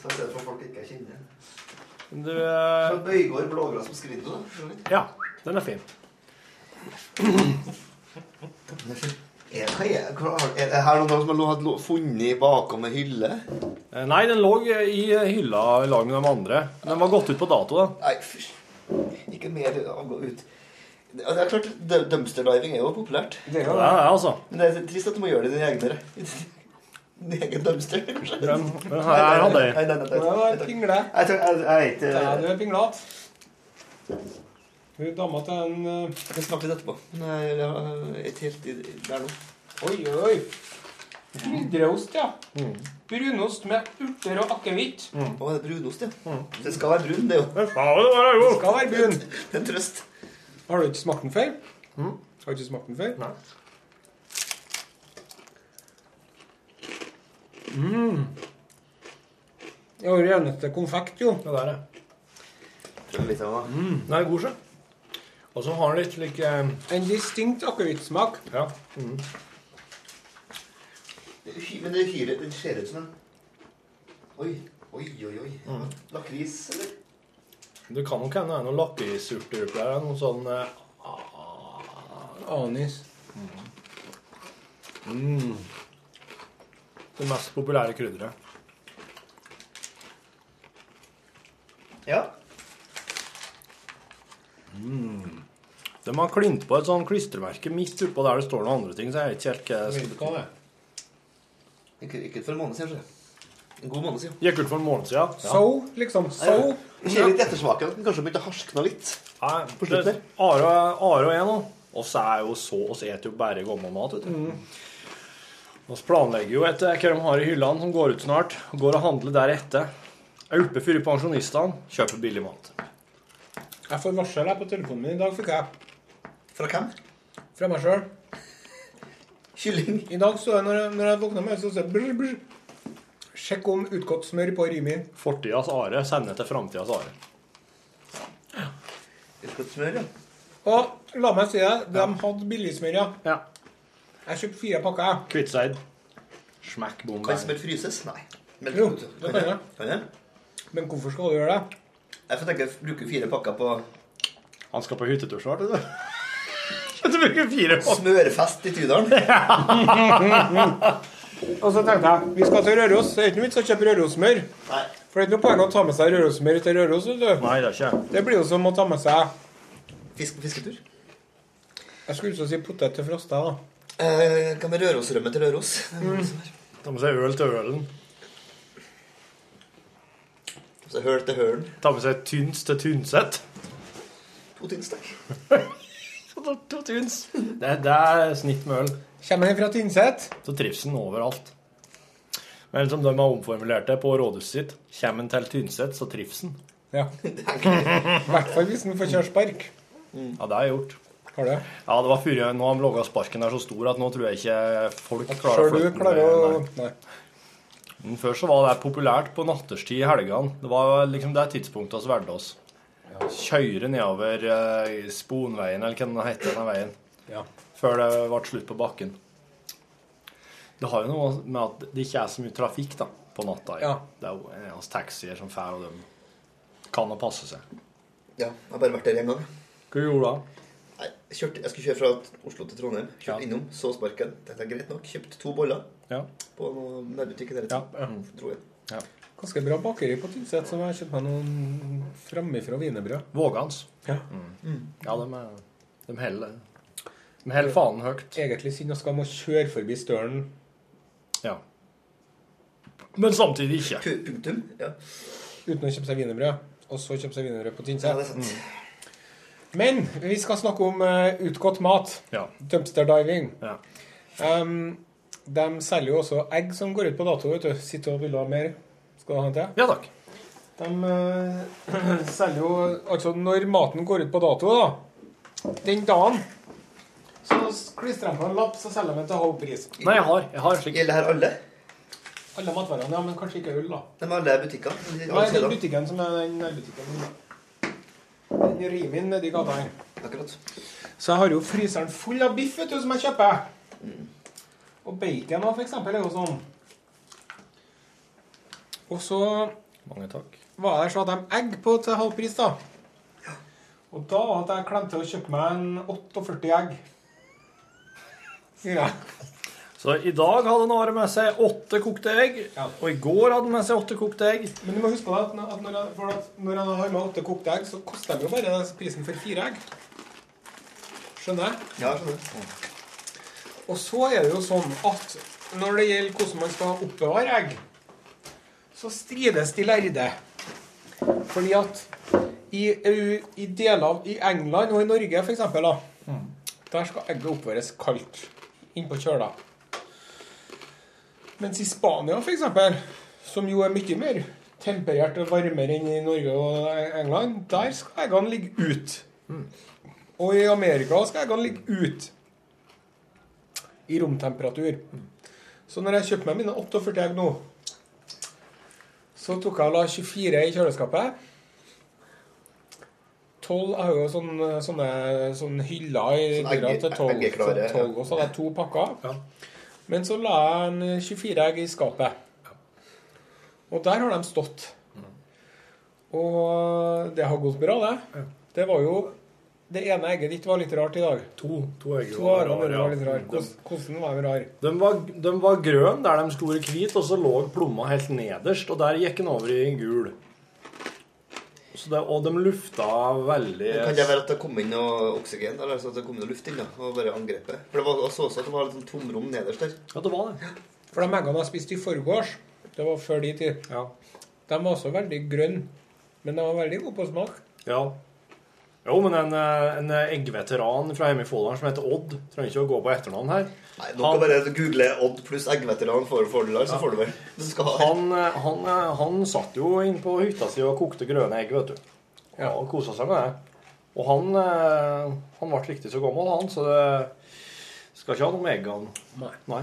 Så jeg ser det for folk ikke kjenner. Du eh, Bøygård blågras på skriddet, da. Ja, den er fin. Er, det her noe som har funnet bakom en hylle? Eh, Nei, den lå i hylla i lag med de andre. Den var gått ut på dato, da. Nei, fysj. Ikke mer å gå ut. Det det er klart, dumpster diving er jo populært. Det er Ja, jo ja, altså. Men det er trist at du må gjøre det i din egen, i din egen dumpster, kanskje. Hadde jeg. Nei, nei, nei, nei, nei, nei, nei. pingle. nei, nei jeg, jeg er ikke du er pinglete. Hun dama til en eh, Jeg kan snakke litt etterpå. Nei, jeg er ikke helt der nå. Oi, oi, oi. Huldreost, ja. Brunost med urter og akevitt. Å, er brunost, ja? Det skal være brun, det jo. Ja, det være, jo. Skal være brun. Det er en trøst. Har du ikke smakt den før? Har du ikke smakt den før? Nei. Det er jo reneste konfekt, jo. Det der, ja. Litt av det. Den er god, sjø. Og så har den litt slik eh, En distinkt akevittsmak. Ja. Det uhy- Men det hyret Det ser ut som en Oi, oi, oi. oi. Mm. Lakris, eller? Det kan nok hende det er noen lakrisurter der. Noe sånn uh, Anis. det mest populære krydderet. Ja. De har klint på et sånn klistremerke midt oppå der det står noen andre ting, så jeg vet ikke helt hva det skal bety. Ikke, ikke for en måned siden, så. En god måned siden. Gikk ut for en måned siden. Ja. So, liksom. So. Jeg ser litt ettersmaken at den kanskje begynte å harskne litt. Nei, På slutten det- Are, Are og jeg nå. Oss er jo så oss eter jo bare gammel mat, vet du. Vi planlegger jo etter hva de har i hyllene som går ut snart. og Går og handler deretter. Er oppe før pensjonistene, kjøper billig mat. Jeg får varsel her på telefonen min i dag, fikk jeg. Fra hvem? Fra meg sjøl. Kylling. I dag så jeg, når jeg, når jeg våkna med, så står jeg brr, brr. Sjekk om utgått smør på Rimi. Fortidas Are sender til framtidas Are. Utgått smør, ja. Og la meg si det, de hadde billigsmør, ja. Ja. Jeg kjøpte fire pakker, jeg. Kvitseid. Smekk bom Kan smør fryses? Nei. Men, Jo, det kan jeg. Kan jeg? Men hvorfor skal du gjøre det? Jeg får tenke å bruke fire pakker på Han skal på hyttetur snart, vet du. Bruker fire på smørfest i Tydalen. Og så tenkte jeg, vi skal til Røros. Det er ikke noe vits å kjøpe Røros-smør. For det er ikke noe poeng å ta med seg Røros-smør til Røros, vet du. Nei, det er ikke. Det blir jo som å ta med seg Fisk på fisketur. Jeg skulle ikke si potet til Frosta, da. Eh, hva med Rørosrømme til Røros? Ta med seg øl til ølen. Så høl til hølen. Ta med seg tyns til Tynset. To tyns, To, to tunes. Det, det er snitt med øl. Kommer han fra Tynset? Så trives den overalt. Men som de har omformulert det på rådhuset sitt, kommer han til Tynset, så trives den. Ja. I hvert fall hvis han får kjøre spark. Ja, det har jeg gjort. Har du? Ja, det var før jeg- Nå har de laga sparken der så stor at nå tror jeg ikke folk klarer Sjøl du klarer å Nei. Nei. Men Før så var det populært på natterstid i helgene. Det var liksom det tidspunktet vi valgte oss. Kjøre nedover uh, Sponveien, eller hva den heter, den veien. Ja. Før det ble slutt på bakken. Det har jo noe med at det ikke er så mye trafikk da, på natta. Ja. Det er jo en av oss taxier som drar, og de kan å passe seg. Ja, jeg har bare vært der én gang. Hva gjorde du da? Nei, jeg, kjørte, jeg skulle kjøre fra Oslo til Trondheim. Kjørte Ja. innom, så sparken. Dette er greit nok. Kjøpte to boller Ja. på nærbutikken. Ja. Dro jeg. Ganske bra bakeri på Tynset, så jeg kjøpt meg noen framifrå wienerbrød. Vågans. Ja. Ja, de, er, de heller De heller fanen høyt. Egentlig synd å skal må kjøre forbi Stølen. Ja. Men samtidig ikke. Punktum. Ja. uten å kjøpe seg wienerbrød. Og så kjøpe seg wienerbrød på ja, det er Tynset. sant. Men vi skal snakke om uh, utgått mat. Ja. Dumpster diving. ja. Um, de selger jo også egg som går ut på dato. vet du. Sitter og vil ha mer. Skal du ha en til? Ja takk. De eh, selger jo Altså, når maten går ut på dato, da Den dagen så klistrer de på en lapp, så selger de den til halv pris. Nei, jeg har, jeg har slik Gjelder her alle? Alle matvarene, ja, men kanskje ikke øl, da. De er alle butikker? De- Nei, det den steder. butikken som er den butikken Den Rimin nedi gata her. Akkurat. Så jeg har jo fryseren full av biff, vet du, som jeg kjøper. Og bacon òg, for eksempel, er jo sånn. Og så Mange takk. var det så at de egg på til halv pris, da. Og da var det at jeg klemte å kjøpe meg en 48 egg. Ja. Så i dag hadde Nare med seg åtte kokte egg, Ja. og i går hadde han med seg åtte kokte egg. Men du må huske på at, når, jeg, for at når jeg har med åtte kokte egg, så koster det jo bare prisen for fire egg. Skjønner jeg? Ja, skjønner. Og så er det jo sånn at når det gjelder hvordan man skal oppbevare egg, så strides de lærde. Fordi at i, i deler av i England og i Norge f.eks., mm. der skal egget oppbevares kaldt innpå kjøla. Mens i Spania f.eks., som jo er mye mer temperert og varmere enn i Norge og England, der skal eggene ligge ut. Og i Amerika skal eggene ligge ut i romtemperatur. Så når jeg kjøpte meg mine 48 egg nå, så tok jeg og la 24 i kjøleskapet. tolv Jeg har jo sånne, sånne, sånne hyller i Sånn døra til eggeklare, til ja. tolv, Og så hadde jeg to pakker. Ja. Men så la jeg en 24 egg i skapet. Og der har de stått. Og det har gått bra, det. Det var jo Det ene egget ditt var litt rart i dag. To, to egg To var ja. var litt rar. Hvordan var de rar? de, var, de var grønne der de sto i hvit, og så lå plomma helt nederst, og der gikk den over i gul. Så det, og de lufta veldig Kan det være at det kom inn noe oksygen? Eller at det kom inn noe luft inn? da, Og bare angrepet? For det var jeg så også at det var litt sånn tomrom nederst der. Ja, det var det. For de eggene jeg spiste i forgårs, det var før de tid, Ja. de var også veldig grønne. Men de var veldig gode på smak. ja. Jo, men en, eh, en eggveteran fra hjemme i Folldalen som heter Odd, trenger ikke å gå på etternavn her. Nei, Dere bare google Odd pluss eggveteran for fordeler, så får du vel Du skal ha Han, eh, han, eh, han satt jo inn på hytta si og kokte grønne egg, vet du. Ja. Og kosa seg med det. Og han, eh, han ble riktig så gammel, han, så det skal ikke ha noe med eggene. Nei. Nei.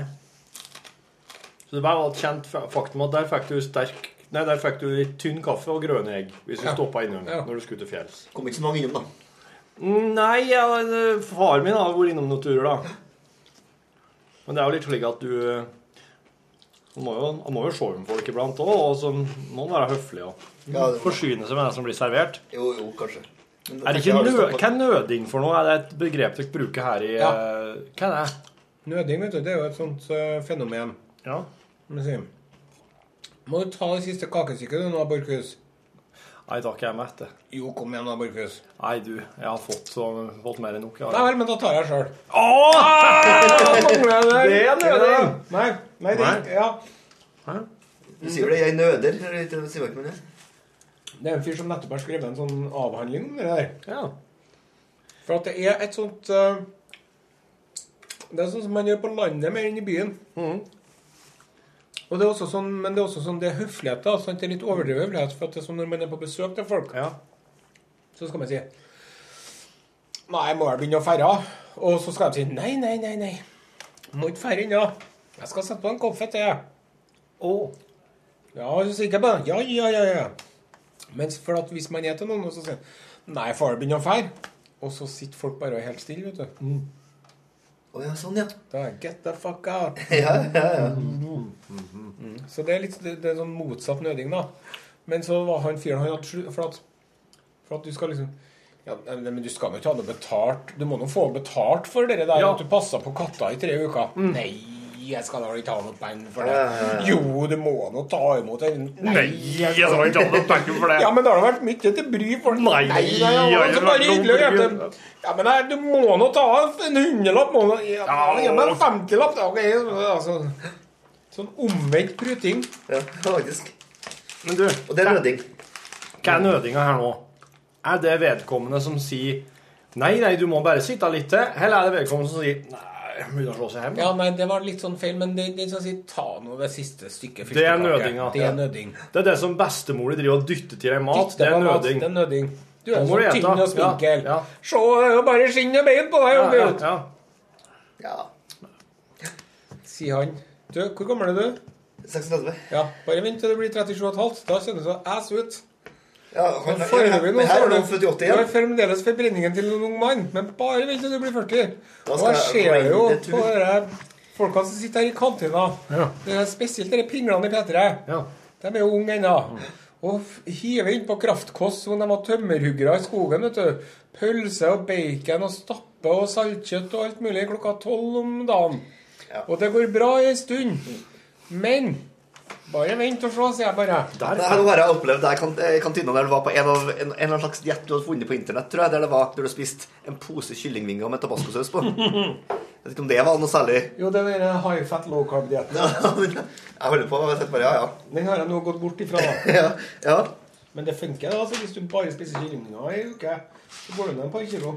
Så det var et kjent faktum at der fikk du sterk Nei, der fikk du litt tynn kaffe og grønne egg hvis du Ja. stoppa innom Ja. når du skulle til fjells. Kom ikke så mange innom, da. Nei, ja, eh, far min har vært innom noen turer, da. Men det er jo litt slik at du Man Han må jo, han må jo se om folk iblant òg, og så må han være høflig og Ja, forsyne seg med det som blir servert. Jo, jo, kanskje. Men Er det ikke nø Hva er nøding for noe? Er det et begrep dere bruker her i Ja. eh, Hva er det? Nøding, vet du, det er jo et sånt uh, fenomen. Ja. Si. Må du ta det siste kakestykket du nå, Borchhus? Nei takk, jeg er mett. Jo, kom igjen da, Borchhus. Nei, du, jeg har fått, så, fått mer enn nok. Nei vel, men da tar jeg sjøl. Det er nøding! Nei, nei, det, Nei. ja. Hæ? Du sier det, jeg nøder. eller du sier ikke med det? det er en fyr som nettopp har skrevet en sånn avhandling om det der. Ja. For at det er et sånt uh, Det er sånn som man gjør på landet mer enn i byen. Mhm. Og det er også sånn, Men det er også sånn, det er høflighet. da, sant? Det er litt overdrevet høflighet. For at det er sånn når man er på besøk til folk, ja. så skal man si Nei, jeg må vel begynne å ferde. Og så skal de si nei, nei, nei. nei. Må ikke ferde ennå. Jeg skal sette på en kaffe til. Å. Ja, er du sikker på det? Ja, ja, ja. ja. Mens for at hvis man er til noen, og så sier Nei, får jeg begynne å ferde? Og så sitter folk bare helt stille, vet du. Å ja, sånn, ja. Da er Get the fuck out. Ja, ja, ja. Så det er litt det, det er sånn motsatt nøding, da. Men så var han fyren han hadde for at, for at du skal liksom ja, Men du skal jo ikke ha noe betalt Du må nå få betalt for det der Ja. at du passer på katta i tre uker. Nei, jeg skal da ikke ta noe penger for det. Jo, du må nå ta imot en Nei, jeg skal ikke ha noe penger for det. Ja, men det har vært mye til bry for Nei, nei, nei, nei det er bare hyggelig å ja. Ja, men nei, du må nå ta en hundrelapp. Ja, en femtilapp, da. ok, altså, sånn omvendt pruting. ja faktisk. Men du, Og det er nøding. hva er nødinga her nå? Er det vedkommende som sier Nei, nei, du må bare sitte litt til? Eller er det vedkommende som sier Nei, begynne å slå seg hjem? Ja, nei, det var litt sånn feil, men det, det er sånn si, ta nå det siste stykket Det er nødinga. nøding. Det er nøding. Det er det som bestemor driver og dytter til deg mat. Det er mat, nøding. Det er nøding. Du er må du så tynn og spinkel. Ja, Se, det er jo bare skinn og bein på deg, Ja, ja, ja. Ja. Sier han. Du, hvor gammel er du? 36. Ja, bare vent til du blir 37,5. Da kjennes du så ass ut. Ja, han, foreløpig nå er du, født i 80 du har igjen. fremdeles forbrenningen til en ung mann. Men bare vent til du blir 40. Da Og jeg ser det jo på folka som sitter her i kantina. Ja. Det er spesielt dere pinglene i P3. Ja. De er jo unge ennå. Og hiver innpå kraftkost som de var tømmerhuggere i skogen. vet du. Pølse og bacon og stappe og saltkjøtt og alt mulig klokka tolv om dagen. Ja. Og det går bra i en stund. Men bare vent og se, sier jeg bare. Der, Det her har jeg opplevd der kan- i kantina der det var på en, av, en, en eller annen slags diett du hadde funnet på internett, tror jeg, der det var der du spiste en pose kyllingvinger med tabascosaus på. Jeg vet ikke om det var noe særlig. Jo, det er den high fat, low carb-dietten. Jeg holder på tenkte bare ja, ja. Den har jeg nå gått bort ifra. da. ja, ja. Men det funker. Altså, hvis du bare spiser kyllingvinger i uke, så går du ned et par kilo.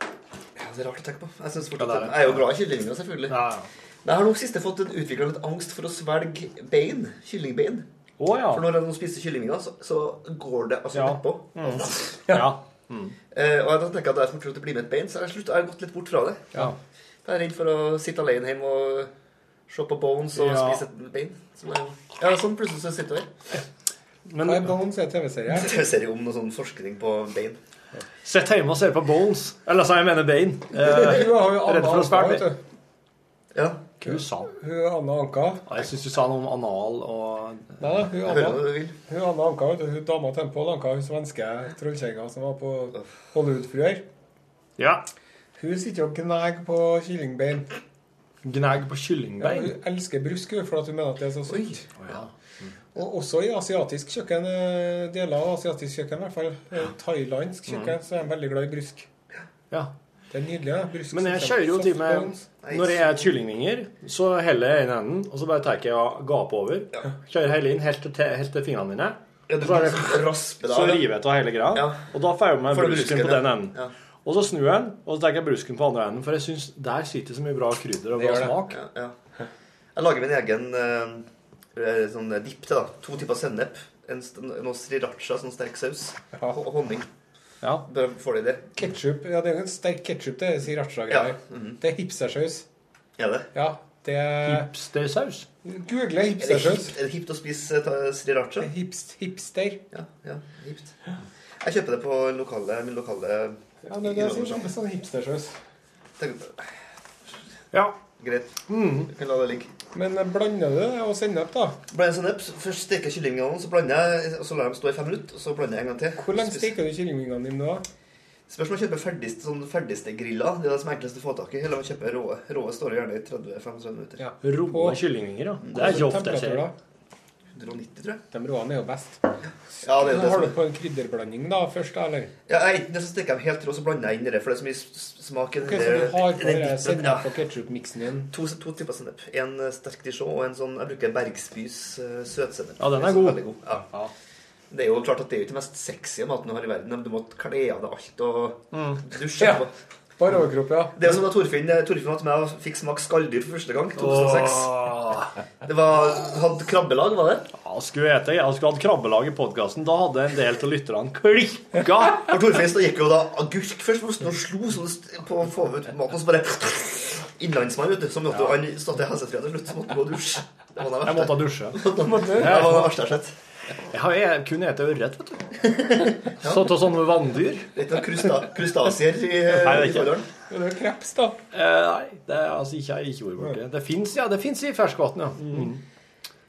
Ja, Det er rart å tenke på. Jeg, Ja, det er det. jeg er jo glad i kyllingvinger, selvfølgelig. Ja, ja. Men jeg har nå siste fått en utvikla litt angst for å svelge bein. Kyllingbein. Oh, ja. For når jeg spiser kyllingvinger, så, så går det altså Ja. nedpå. ja. Eh, og jeg tenker at jeg det blir med et bein, så jeg, har slutt, jeg har gått litt bort fra det. ja. Jeg er redd for å sitte alene hjemme og se på Bones og Ja. spise et bein. Som er, ja, sånn plutselig så sitter jeg Men High Bones er TV-serie. TV-serie om noe sånn forskning på bein. Sitt hjemme og ser på Bones. Eller altså, jeg mener Bein. Eh, Hun har jo redd for å vet du. Ja. Hva sa Hun Anna Anka. Ja, Jeg syns du sa noe om anal og Nei hun Anna, hun Anna Anka, vet du. Hun dama til Pål Anka, hun svenske trollkjerringa som var på Hollywood-fruer. Ja. Hun sitter og gnager på kyllingbein. Gnagg på Ja, kyllingbein. hun elsker brusk, hun, for hun mener at det er så sunt. Oh, ja. Og også i asiatisk kjøkken, eh, deler av asiatisk kjøkken, i hvert fall thailandsk kjøkken, så er de veldig glad i brusk. ja. Det er nydelig. ja. Brusk Men jeg kjører jo til med. Når jeg er kyllingvinger, så heller jeg inn enden, og så bare tar jeg og gaper over. Kjører hele inn helt til, helt til fingrene mine. Ja, Så det- kan raspe Så river jeg av hele greia, Ja. og da får jeg med brusken brusken, på ja. den enden. Ja. Og så snur jeg den, og så tar jeg brusken på andre enden, for jeg syns der sitter så mye bra krydder og bra smak. Ja, ja. Jeg lager min egen uh, sånn dipp til. da. To typer sennep. En, en, en sriracha, sånn sterk saus. Ja. Og honning. Ja. Bare får de det. Ketchup, ja, det er jo en sterk ketsjup, det er sriracha-greier. Ja, mhm. Det er hipstersaus. Er det? Ja, det er Hipstersaus. Google Er hipstersaus. er det hipt å spise sriracha? Hipst, hipster. Ja, ja, hipt. Jeg kjøper det på lokale, min lokale Ja, det, det er sånn, sånn hipstersaus. Ja. Greit. Mm. Vi kan la det ligge. Men blander du det og sennep, da? Blander sennep. Først steker jeg kyllingene, så blander jeg, og så lar jeg dem stå i fem minutter. Og så blander jeg en gang til. Hvor lenge steker du kyllingvingene dine da? Spørs om jeg kjøper ferdigste, sånn ferdigstekgriller. Det er det som er enklest å få tak i. Eller om jeg kjøper råe. Råe står gjerne i 30-35 minutter. Ja. På- kyllingvinger, ja. Det er ikke ofte jeg ser. Da? 190, tror jeg. De råene er jo best. Ja, det er jo det Har som du på en krydderblanding da først, da, eller? Ja, Enten det så steker jeg dem helt rå, så blander jeg inn i det, for det er så mye smak i Ok, den så du har på den dippen. sennep og ketsjup-miksen din? To, to typer sennep. En eh, sterk dijon og en sånn Jeg bruker Bergsbys uh, søtsennep. Ja, den er god. god. Ja. Ja. Det er jo klart at det er jo ikke det mest sexy maten du har i verden. men Du må kle av deg alt og Mm. dusje. Ja. Bare overkropp, ja. Det er som da Torfinn, Torfinn var til meg og fikk smake skalldyr for første gang. 2006. Åh. Det var, hadde krabbelag, var det? Ja, skulle jeg, jeg skulle hatt krabbelag i podkasten. Da hadde en del av lytterne klikka. For Torfinn da gikk jo da agurk først på osten og slo sånn på å få ut maten, så bare Innlandsmann, vet du. Så måtte han stå til helsefria til slutt, så måtte han gå og dusje. Det var det Jeg måtte dusje. Det var det verste jeg har sett. Jeg har jeg kunne spise ørret, vet du. Så av sånne vanndyr. Litt av krusta, krustasier i, Nei, det er i. Folldalen. Det er kreps, da. Eh, nei, det er altså ikke jeg ikke vært borti. Det fins, ja. Det i ferskvann, ja. Mm.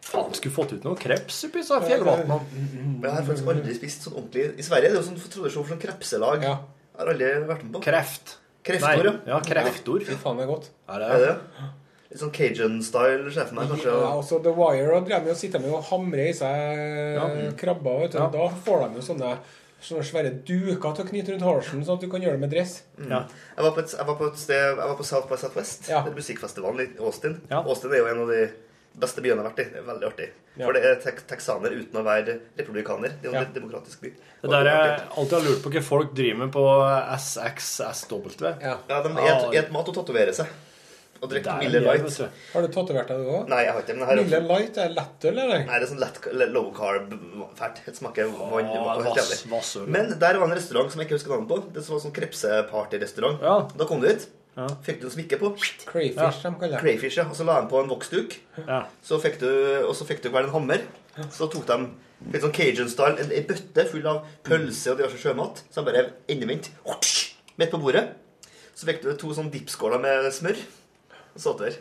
Faen, skulle fått ut noe kreps oppi så fjellvann. Men jeg har faktisk aldri spist sånn ordentlig I Sverige er det jo sånn tradisjon for sånn krepselag. Ja. Jeg har aldri vært med på. Kreft. Kreftor, ja. ja, kreftor. Fy faen, det er godt. Er Er det? Det? Litt sånn Cajun-style, sjefen her, kanskje. Ja, også The Wire og drev med å sitte med og hamre i seg krabber. vet du. Ja. Da får de jo sånne, sånne svære duker til å knyte rundt halsen, sånn at du kan gjøre det med dress. Ja. Jeg var på et, jeg var på et sted Jeg var på South by Southwest, Ja. det er musikkfestivalen i Austin. Ja. Austin er jo en av de beste byene jeg har vært i. Det er veldig artig. Ja. For det er tek texaner uten å være republikaner. Det er jo en Ja. demokratisk by. Det der jeg alltid har lurt på hva folk driver med på SXSW. Ja. Ja, de et, et mat og tatovere seg. Og drikke Miller er Light. Har du tatovert deg, du òg? Nei, jeg har ikke det. Men her Miller Light er lettøl, eller? Nei, det er sånn lett, low carb fælt. Det smaker vann. Ah, Men der var en restaurant som jeg ikke husker navnet på. Det var sånn krepsepartyrestaurant. Ja. Da kom du ut. Ja. Fikk du en smikke på. Crayfish, de kaller det. Crayfish, ja. Og så la de på en voksduk. Ja. Så fikk du, og så fikk du hver en hammer. Så tok de litt sånn Cajun-style, en, en bøtte full av pølse og diverse sjømat. Så de bare endevendt midt på bordet. Så fikk du to sånn dipskåler med smør. Og så der.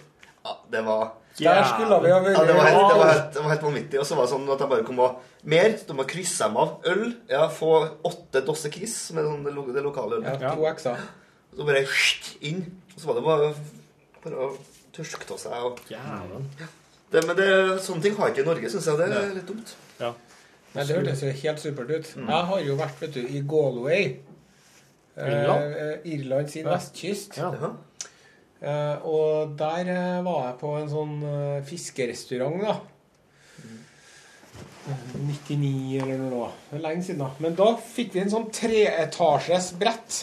Ja, det var Der skulle vi ha ja, det, var helt, det, var helt, det var helt vanvittig. Og så var det sånn at de bare kom og Mer. De må krysse dem av. Øl. Ja, få åtte dosser Kiss, er sånn det, lo- det lokale ølet. Ja, to X-er. Så bare inn. Og så var det bare, bare å tørske av seg. Og Jævlen. det, men det, sånne ting har ikke i Norge, syns jeg. Det er litt dumt. Ja. Nei, det hørtes jo helt supert ut. Mm. Jeg har jo vært vet du, i Galway. Irland? Eh, Irland sin vestkyst. Ja. Eh, og der eh, var jeg på en sånn eh, fiskerestaurant, da. Eh, 99 eller noe. Det er lenge siden, da. Men da fikk vi en sånn treetasjes brett.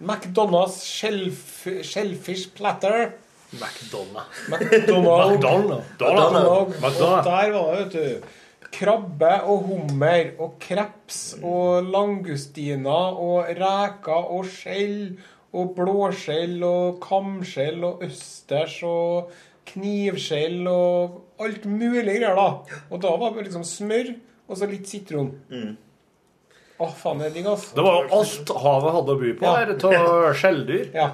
McDonald's shellfish platter. McDonald's. McDonald. McDonald's. McDonald. Og der var det, vet du. Krabbe og hummer og kreps og langustiner og reker og skjell og blåskjell og kamskjell og østers og knivskjell og alt mulig greier, da. Og da var det liksom smør og så litt sitron. Å, faen, det er digg, ass. Det var jo alt havet hadde å by på Ja. her, av skjelldyr. Ja.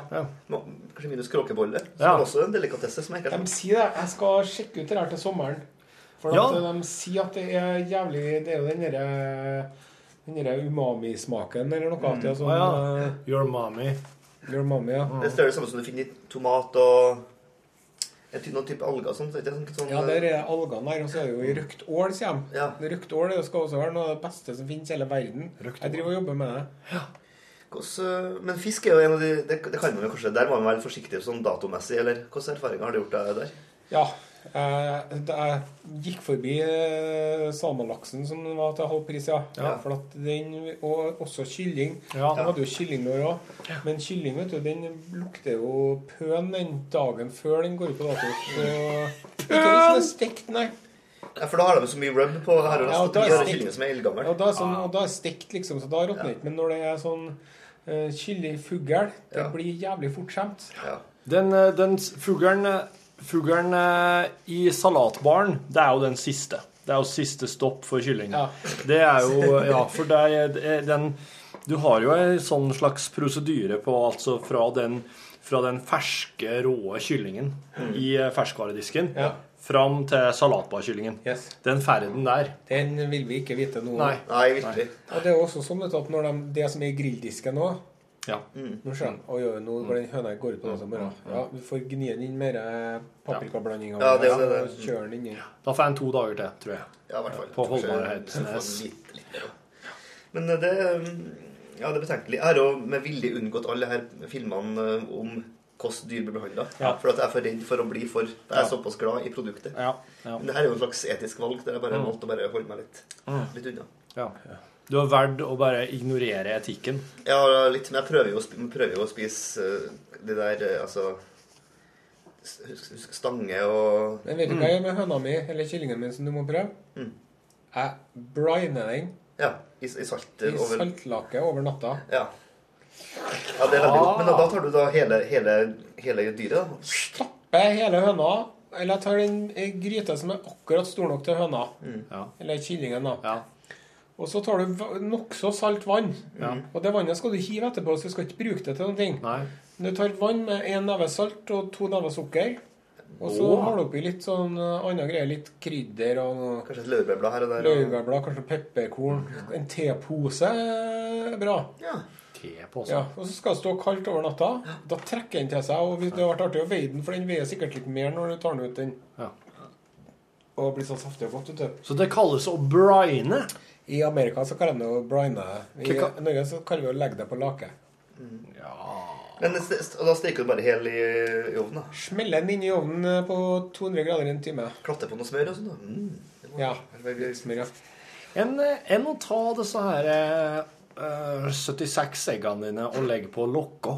Må- Kanskje minus kråkebolle. Som Ja. er også en delikatesse som jeg ikke har De sier det. Jeg skal sjekke ut det her til sommeren. For Ja. at de sier at det er jævlig Det er jo den derre den derre umami-smaken eller noe. Mm. sånn Å ja. eh, Your mommy. Your mommy, ja. Det er det samme som du finner i tomat og en ty- noen type alger sånn, sånt. Sånn, sånn, Ja, der er algene der, og så er det jo i røkt ål, sier de. Ja. Røkt ål det skal også være noe av det beste som finnes i hele verden. Jeg driver og jobber med det. Hvordan, men fisk er jo en av de det, det kan man jo kanskje, Der må man være forsiktig sånn datomessig. eller Hvilke erfaringer har du gjort deg der? Ja. Eh, da jeg gikk forbi salmalaksen som var til halv pris, ja. Ja. For at den, og også kylling. Ja. De hadde jo kyllinglår òg. Men kylling vet du, den lukter jo pøn den dagen før den går ut på dato. Pøn! ikke hvis den er stekt, nei. Ja, For da har de så mye rub på her og Ja, og da er stekt- som er eldgammel. Og da er, sånn, og da er stekt, liksom, så da råtner det ikke. Men når det er sånn uh, kyllingfugl, det Ja. blir jævlig fort skjemt. Ja. Den, eh, den fuglen eh, Fuglen eh, i salatbaren, det er jo den siste. Det er jo siste stopp for kylling. Ja. Det er jo Ja, for det er den Du har jo en sånn slags prosedyre på altså fra den fra den ferske, råe kyllingen i eh, ferskvaredisken Ja. fram til salatbarkyllingen. Yes. Den ferden der. Den vil vi ikke vite noe om. Nei. Nei, virkelig. Og det er også sånn at når de, det som er i grilldisken nå Ja. Nå ser jeg. oi, oi, nå går den høna går ut på noe i. Ja, vi får gni den inn mer paprikablanding av Ja, det er det, det. og kjøre den inn i. Da får jeg en to dager til, tror jeg. Ja, i hvert fall. På holdbarhetsnes. litt- litt mer, ja. Men eh, det Ja, det er betenkelig. Jeg har jo med vilje unngått alle her filmene eh, om hvordan dyr blir behandla. Ja. For at jeg er for redd for å bli for Jeg er såpass glad i produktet. Ja. ja. Men det her er jo en slags etisk valg der jeg bare Mm. valgte å bare holde meg litt, Mm. litt unna. ja. Du har valgt å bare ignorere etikken. Ja, litt, men jeg prøver jo å, spi- prøver jo å spise eh, det der eh, Altså husk- Stange og Men vet du hva jeg gjør med høna mi, eller kyllingen min, som du må prøve? Mm. Jeg briner den Ja, i, i salt i over saltlake over natta. Ja. ja, det er veldig godt. Men da, da tar du da hele, hele, hele dyret? da? Stapper hele høna, eller jeg tar den eh, gryta som er akkurat stor nok til høna. Ja. Eller kyllingen, da. Ja. Og så tar du nokså salt vann. Ja. Og det vannet skal du hive etterpå, så du skal ikke bruke det til noen ting. Nei. Du tar vann med en neve salt og to never sukker. Og så har du oppi litt sånn uh, andre greier. Litt krydder og noe Kanskje et laurbærblad her og der? laurbærblad, kanskje pepperkorn. En tepose er bra. Ja. Tepose. Ja, og så skal det stå kaldt over natta. Da trekker den til seg. Og hvis det har vært artig å veie den, for den veier sikkert litt mer når du tar den ut. den Ja. Og blir sånn saftig og du. Så det kalles å brine. I Amerika så kaller de det å brine. I Norge så kaller vi det å legge det på lake. Men Ja. Men og da steker du bare hel i, i ovnen? da? Smeller den inn i ovnen eh, på 200 grader i en time. Klatter på noe smør og sånn? Mm. Ja. det var. Smør, ja. Enn en å ta disse her uh, 76 eggene dine og legge på lokka.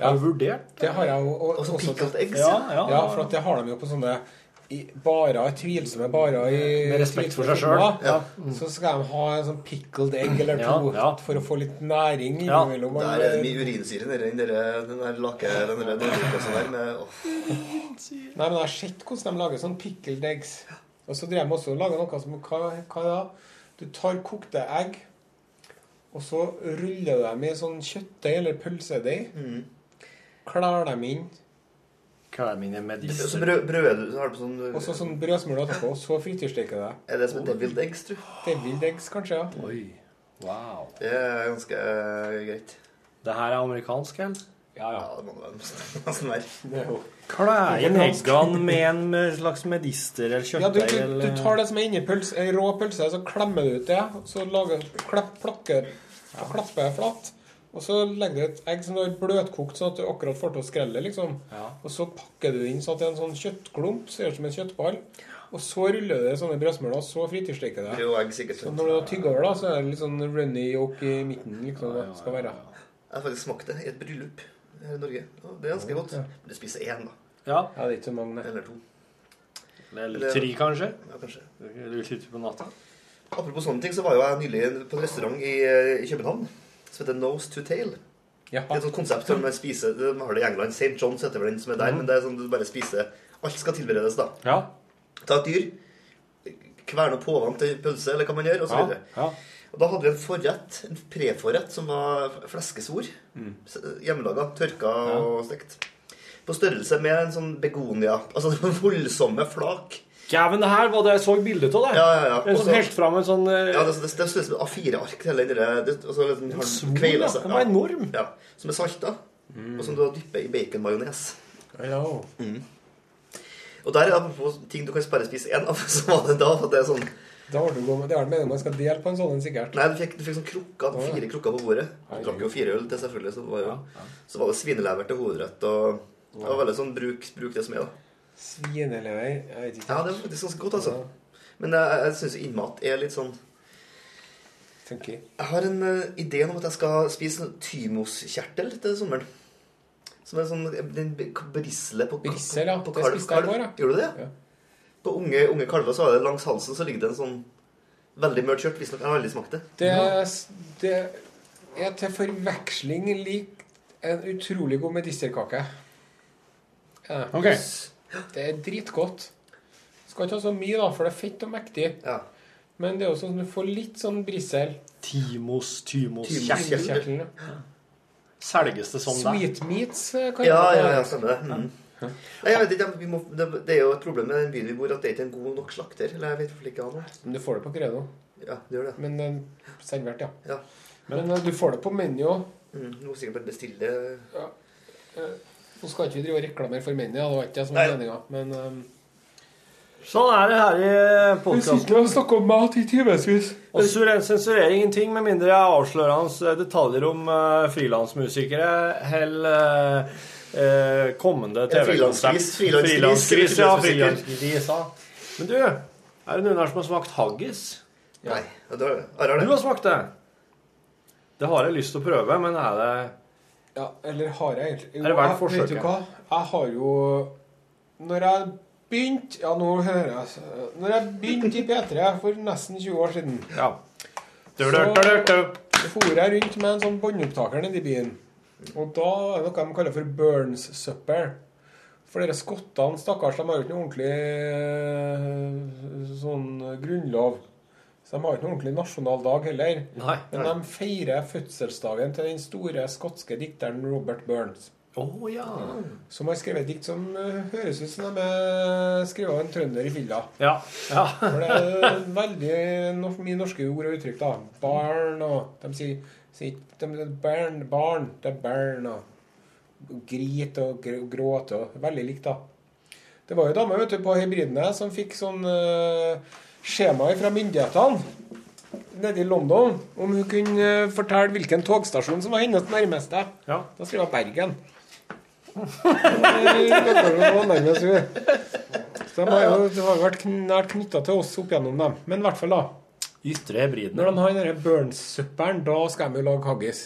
Har du vurdert? Det har jeg jo. Og, Og så også- egg? Ja, ja. Ja, for at det har de jo på sånne i, barer, tvilsomme barer i Med respekt for seg sjøl. selv. Mm. Så skal de ha en sånn pickled egg eller to Ja, ja. for å få litt næring Ja, innimellom. Der er det mye urinsyre nedi den der, den der lake, den der der med oh. Nei, men jeg har sett hvordan de lager sånn pickled eggs. Og så drev de også og laga noe som hva, hva da? Du tar kokte egg, og så ruller du dem i sånn kjøttdeig eller pølsedeig. Mm. Klær dem inn. Hva er mine med Så brød, brød så har du på sånn Og så sånn brødsmule etterpå, og så frityrsteker det. Er det som er deviled eggs, du? Deviled eggs, kanskje. ja. Oi. Wow. Det er ganske uh, greit. Det her er amerikansk, eller? Ja, Ja, ja det må det være nesten være. Kle inn eggene med en slags medister eller Ja, du, kjøttdeig du, eller du tar det som er inni pølse, ei rå pølse, så klemmer du ut det. Så lager, klapp, plakker, og klapper flatt. Og så legger du et egg som du har bløtkokt, sånn at du akkurat får til å skrelle. liksom. Ja. Og så pakker du det inn sånn at det er en sånn kjøttklump, ser ut som en kjøttball. Og så ruller du det i sånne brødsmuler, og så fritidssteker du det. Brød egg sikkert. Så når du har tygget over, da, så er det litt sånn runny yolk i midten. liksom, det skal være. Jeg har faktisk smakt det i et bryllup her i Norge. Og det er ganske godt. Men du spiser én, da. Ja. Ja, det er ikke så mange. Eller to. Eller tre, kanskje? Ja, kanskje. Du sitter på natta. Apropos sånne ting, så var jo jeg nylig på en restaurant i, eh, i København som heter Nose to Tail. Ja. Det er et sånt konsept som man spiser De har det i England. St. John's heter vel den som er der. Men det er sånn du bare spiser Alt skal tilberedes, da. Ja. Ta et dyr, kverne påvann til pølse, eller hva man gjør, og så Ja. videre. ja. Og da hadde vi en forrett, en preforrett, som var fleskesvor. Mm. Hjemmelaga, tørka og stekt. På størrelse med en sånn begonia. Altså voldsomme flak. Gæven, det her var det jeg så bilde av. Ja, ja, ja. En som helt fram en sånn eh, Ja, det, det, det ser ut som et A4-ark. hele det, det- Og så liksom, en svor, kveilet ja. Den var enorm. Ja, som er salta. Og som du har dyppet i baconmajones. Ja. Og der er det ting du kan bare spise én av. Så var det da for det er sånn Da har du gått, det er det meningen man skal dele på en sånn sikkert. Nei, du fikk, du fikk sånn krukka, fire krukker på bordet. Du drakk jo fire øl til, selvfølgelig. Så var, jo, så var det svinelever til hovedrett. Og det var veldig sånn bruk, bruk det som er, da. Svinelever Jeg vet ikke. Ja, det er faktisk ganske godt, altså. Men jeg, jeg syns innmat er litt sånn Funky. Jeg har en uh, idé om at jeg skal spise en tymoskjertel til sommeren. Som er sånn den brisle på brisle, ja. på Det kalv- spiste jeg i går, ja. Gjorde du det? Ja. På unge, unge kalver så er det langs halsen så ligger det en sånn veldig mørt kjørt. Visstnok. Jeg har aldri smakt det. Det, det er til forveksling lik en utrolig god medisterkake. Ja. Ok. Det er dritgodt. Skal ikke ha så mye, da, for det er fett og mektig. Ja. Men det er jo sånn at du får litt sånn brissel. Timos, Tymos Tymos. kjertel. Ja. Selges det sånn da? Sweet meats eh, kan Ja, det ja, ja, stemmer det. Mm. Ja. jeg vet ikke, vi må, det, er jo et problem med den byen vi bor, at det er ikke en god nok slakter. Eller jeg vet ikke det. Men du får det på Credo. Ja, det gjør det. Men eh, servert, ja. Ja. Men eh, du får det på menu òg. Mm, du må sikkert bare bestille Nå skal ikke vi drive og reklamere for mennene, det var ikke det som var meninga. Men um, Sånn er det her i vi sitter og snakker om mat i timevis. Og sur- sensurerer ingenting med mindre jeg avslører hans eh, detaljer om uh, frilansmusikere eller uh, kommende TV-konsert. frilansgris, Frilansgris, ja. frilanskris. Frilansgris. Men du, er det noen her som har smakt haggis? Nei. det er det. Du har smakt det? Det har jeg lyst til å prøve, men er det Ja, eller har jeg egentlig Jo, Er det verdt forsøk? Vet du hva? Jeg har jo Når jeg begynte Ja, nå hører jeg Når jeg begynte i P3 for nesten 20 år siden, Ja. Du, Så- for jeg rundt med en sånn båndopptaker nedi byen. Og da er det noe de kaller for Burns-søppel. For dere skottene, stakkars, de har jo ikke noe ordentlig eh, sånn grunnlov. Så de har ikke noen ordentlig nasjonal dag heller. Nei. Men de feirer fødselsdagen til den store skotske dikteren Robert Burns. Oh, ja. Som har skrevet dikt som eh, høres ut som de er skrevet av en trønder i fylla. Ja. ja. For det er veldig no mye norske ord og uttrykk, da. Barn og De sier, sier de, de, barn, barn, det er barn og Grit og gråt og Veldig likt, da. Det var jo dame vet du, på Hybridene som fikk sånn uh, skjema fra myndighetene nede i London om hun kunne eh, fortelle hvilken togstasjon som var hennes nærmeste. Ja. Da skrev hun Bergen. Nærmest. Så de har jo de har vært nært knytta til oss opp gjennom dem. Men i hvert fall, da. Ytre hebridene. Når de har den Burns-supperen, da skal de jo lage haggis.